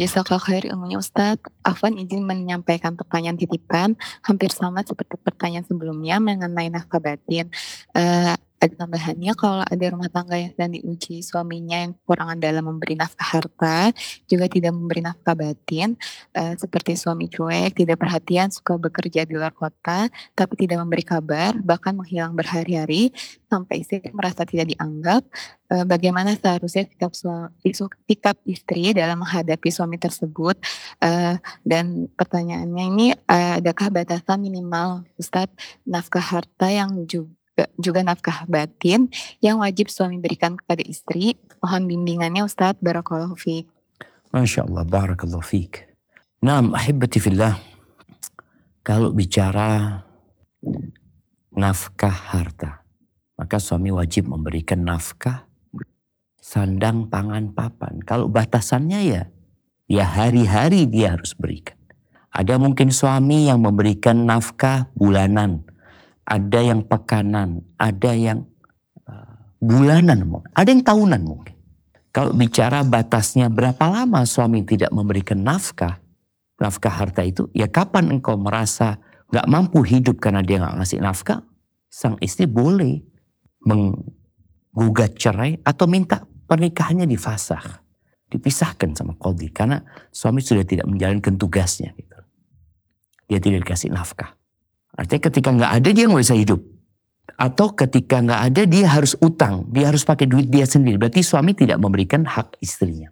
Jazakallah khair ilmunya Ustadz. Afwan izin menyampaikan pertanyaan titipan hampir sama seperti pertanyaan sebelumnya mengenai nafkah batin. Uh, ada tambahannya kalau ada rumah tangga yang sedang diuji suaminya yang kekurangan dalam memberi nafkah harta, juga tidak memberi nafkah batin, uh, seperti suami cuek, tidak perhatian, suka bekerja di luar kota, tapi tidak memberi kabar, bahkan menghilang berhari-hari, sampai istri merasa tidak dianggap, uh, bagaimana seharusnya sikap, suami, istri dalam menghadapi suami tersebut, uh, dan pertanyaannya ini, adakah batasan minimal Ustadz nafkah harta yang juga juga nafkah batin yang wajib suami berikan kepada istri. Mohon bimbingannya Ustadz Barakallahu fiqh. Masya Allah, Barakallahu fiqh. Naam, ahibati fillah. Kalau bicara nafkah harta, maka suami wajib memberikan nafkah sandang, pangan, papan. Kalau batasannya ya, ya hari-hari dia harus berikan. Ada mungkin suami yang memberikan nafkah bulanan, ada yang pekanan, ada yang uh, bulanan, ada yang tahunan mungkin. Kalau bicara batasnya berapa lama suami tidak memberikan nafkah, nafkah harta itu, ya kapan engkau merasa gak mampu hidup karena dia gak ngasih nafkah, sang istri boleh menggugat cerai atau minta pernikahannya difasah. Dipisahkan sama kodi karena suami sudah tidak menjalankan tugasnya. Gitu. Dia tidak dikasih nafkah. Artinya ketika nggak ada dia nggak bisa hidup. Atau ketika nggak ada dia harus utang, dia harus pakai duit dia sendiri. Berarti suami tidak memberikan hak istrinya.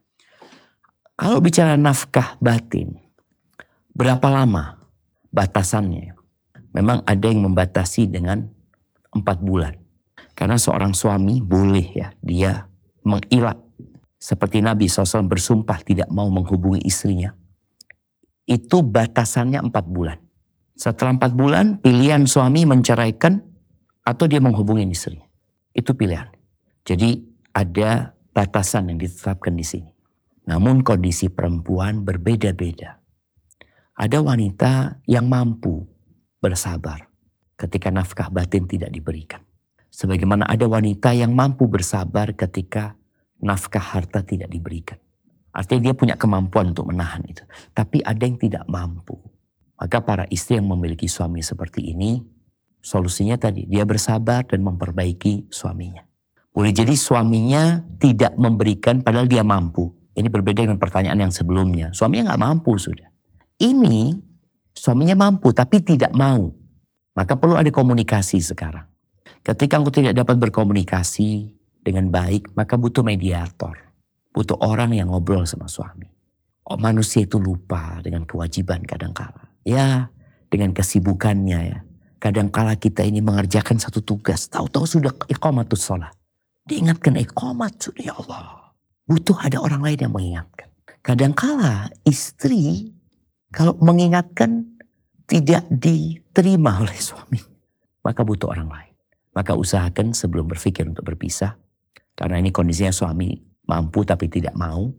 Kalau bicara nafkah batin, berapa lama batasannya? Memang ada yang membatasi dengan empat bulan. Karena seorang suami boleh ya, dia mengilat. Seperti Nabi SAW bersumpah tidak mau menghubungi istrinya. Itu batasannya empat bulan. Setelah empat bulan, pilihan suami menceraikan atau dia menghubungi istri. Itu pilihan. Jadi ada batasan yang ditetapkan di sini. Namun kondisi perempuan berbeda-beda. Ada wanita yang mampu bersabar ketika nafkah batin tidak diberikan. Sebagaimana ada wanita yang mampu bersabar ketika nafkah harta tidak diberikan. Artinya dia punya kemampuan untuk menahan itu. Tapi ada yang tidak mampu. Maka para istri yang memiliki suami seperti ini, solusinya tadi dia bersabar dan memperbaiki suaminya. Boleh jadi suaminya tidak memberikan padahal dia mampu. Ini berbeda dengan pertanyaan yang sebelumnya. Suaminya nggak mampu sudah. Ini suaminya mampu tapi tidak mau. Maka perlu ada komunikasi sekarang. Ketika engkau tidak dapat berkomunikasi dengan baik, maka butuh mediator. Butuh orang yang ngobrol sama suami. Oh, manusia itu lupa dengan kewajiban kadang-kala. Ya, dengan kesibukannya ya. Kadangkala kita ini mengerjakan satu tugas, tahu-tahu sudah iqamatus sholat. Diingatkan iqamat sudah ya Allah. Butuh ada orang lain yang mengingatkan. Kadangkala istri kalau mengingatkan tidak diterima oleh suami, maka butuh orang lain. Maka usahakan sebelum berpikir untuk berpisah, karena ini kondisinya suami mampu tapi tidak mau,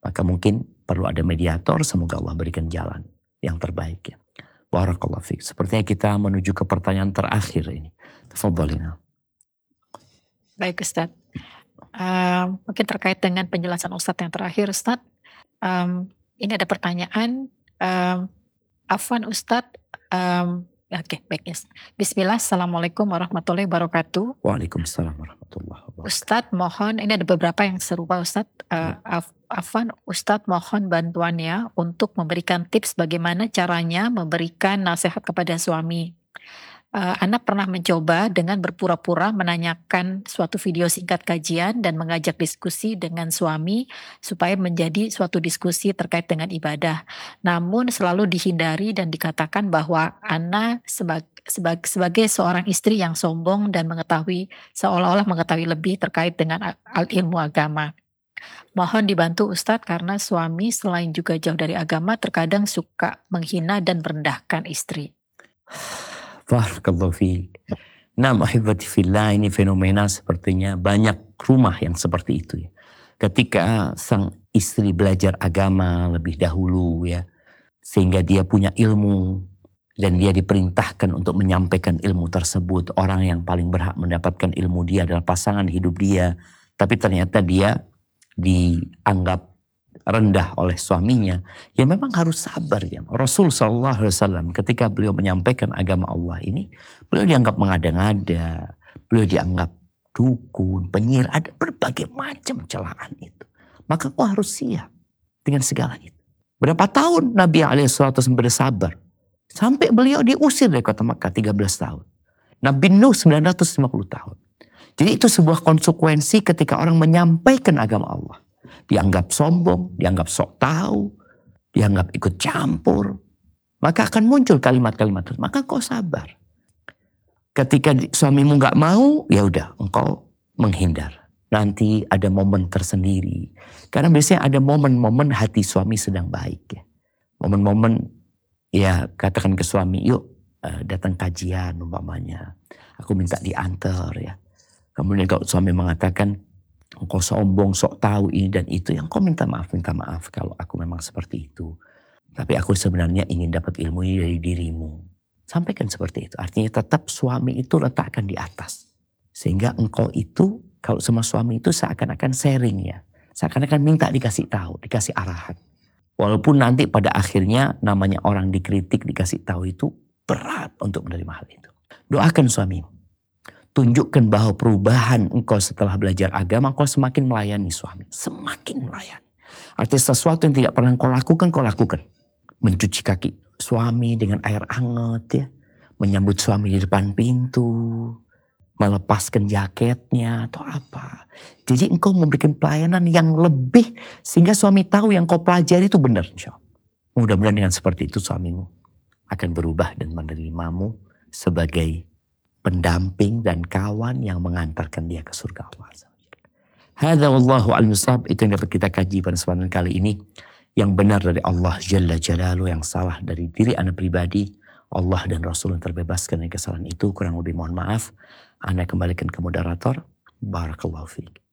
maka mungkin perlu ada mediator, semoga Allah berikan jalan yang terbaik ya. Barakallahu fiik. Sepertinya kita menuju ke pertanyaan terakhir ini. Tafadhalina. Baik Ustadz. Um, mungkin terkait dengan penjelasan Ustadz yang terakhir Ustadz. Um, ini ada pertanyaan. Um, Afwan Ustadz. Um, Oke, okay, baik. Yes. Bismillah, Assalamualaikum warahmatullahi wabarakatuh. Waalaikumsalam warahmatullahi wabarakatuh. Ustadz mohon, ini ada beberapa yang serupa Ustadz. Uh, Af, Afan, Ustadz mohon bantuannya untuk memberikan tips bagaimana caranya memberikan nasihat kepada suami. Uh, Anak pernah mencoba dengan berpura-pura menanyakan suatu video singkat kajian dan mengajak diskusi dengan suami supaya menjadi suatu diskusi terkait dengan ibadah. Namun selalu dihindari dan dikatakan bahwa Anak sebagai sebagai, sebagai seorang istri yang sombong dan mengetahui seolah-olah mengetahui lebih terkait dengan al ilmu agama. Mohon dibantu Ustadz karena suami selain juga jauh dari agama terkadang suka menghina dan merendahkan istri. Barakallahu fi. Nah, ahibati fillah ini fenomena sepertinya banyak rumah yang seperti itu ya. Ketika sang istri belajar agama lebih dahulu ya, sehingga dia punya ilmu dan dia diperintahkan untuk menyampaikan ilmu tersebut. Orang yang paling berhak mendapatkan ilmu dia adalah pasangan hidup dia. Tapi ternyata dia dianggap rendah oleh suaminya, ya memang harus sabar ya. Rasul Shallallahu Alaihi Wasallam ketika beliau menyampaikan agama Allah ini, beliau dianggap mengada-ngada, beliau dianggap dukun, penyihir, ada berbagai macam celaan itu. Maka kau harus siap dengan segala itu. Berapa tahun Nabi Alaihissalam bersabar sampai beliau diusir dari kota Makkah 13 tahun. Nabi Nuh 950 tahun. Jadi itu sebuah konsekuensi ketika orang menyampaikan agama Allah dianggap sombong, dianggap sok tahu, dianggap ikut campur, maka akan muncul kalimat-kalimat itu. Maka kau sabar. Ketika suamimu nggak mau, ya udah engkau menghindar. Nanti ada momen tersendiri. Karena biasanya ada momen-momen hati suami sedang baik ya. Momen-momen ya katakan ke suami, yuk eh, datang kajian umpamanya. Aku minta diantar ya. Kemudian kalau suami mengatakan, engkau sombong, sok tahu ini dan itu, yang kau minta maaf, minta maaf kalau aku memang seperti itu. Tapi aku sebenarnya ingin dapat ilmu ini dari dirimu. Sampaikan seperti itu. Artinya tetap suami itu letakkan di atas. Sehingga engkau itu, kalau sama suami itu seakan-akan sharing ya. Seakan-akan minta dikasih tahu, dikasih arahan. Walaupun nanti pada akhirnya namanya orang dikritik, dikasih tahu itu berat untuk menerima hal itu. Doakan suamimu tunjukkan bahwa perubahan engkau setelah belajar agama, engkau semakin melayani suami. Semakin melayani. Artinya sesuatu yang tidak pernah engkau lakukan, kau lakukan. Mencuci kaki suami dengan air hangat ya. Menyambut suami di depan pintu. Melepaskan jaketnya atau apa. Jadi engkau memberikan pelayanan yang lebih. Sehingga suami tahu yang kau pelajari itu benar insya Allah. Mudah-mudahan dengan seperti itu suamimu akan berubah dan menerimamu sebagai pendamping dan kawan yang mengantarkan dia ke surga Allah. Hadza wallahu al itu yang dapat kita kaji pada kesempatan kali ini. Yang benar dari Allah Jalla Jalaluhu yang salah dari diri anda pribadi Allah dan Rasul yang terbebaskan dari kesalahan itu kurang lebih mohon maaf. Anda kembalikan ke moderator. Barakallahu fiik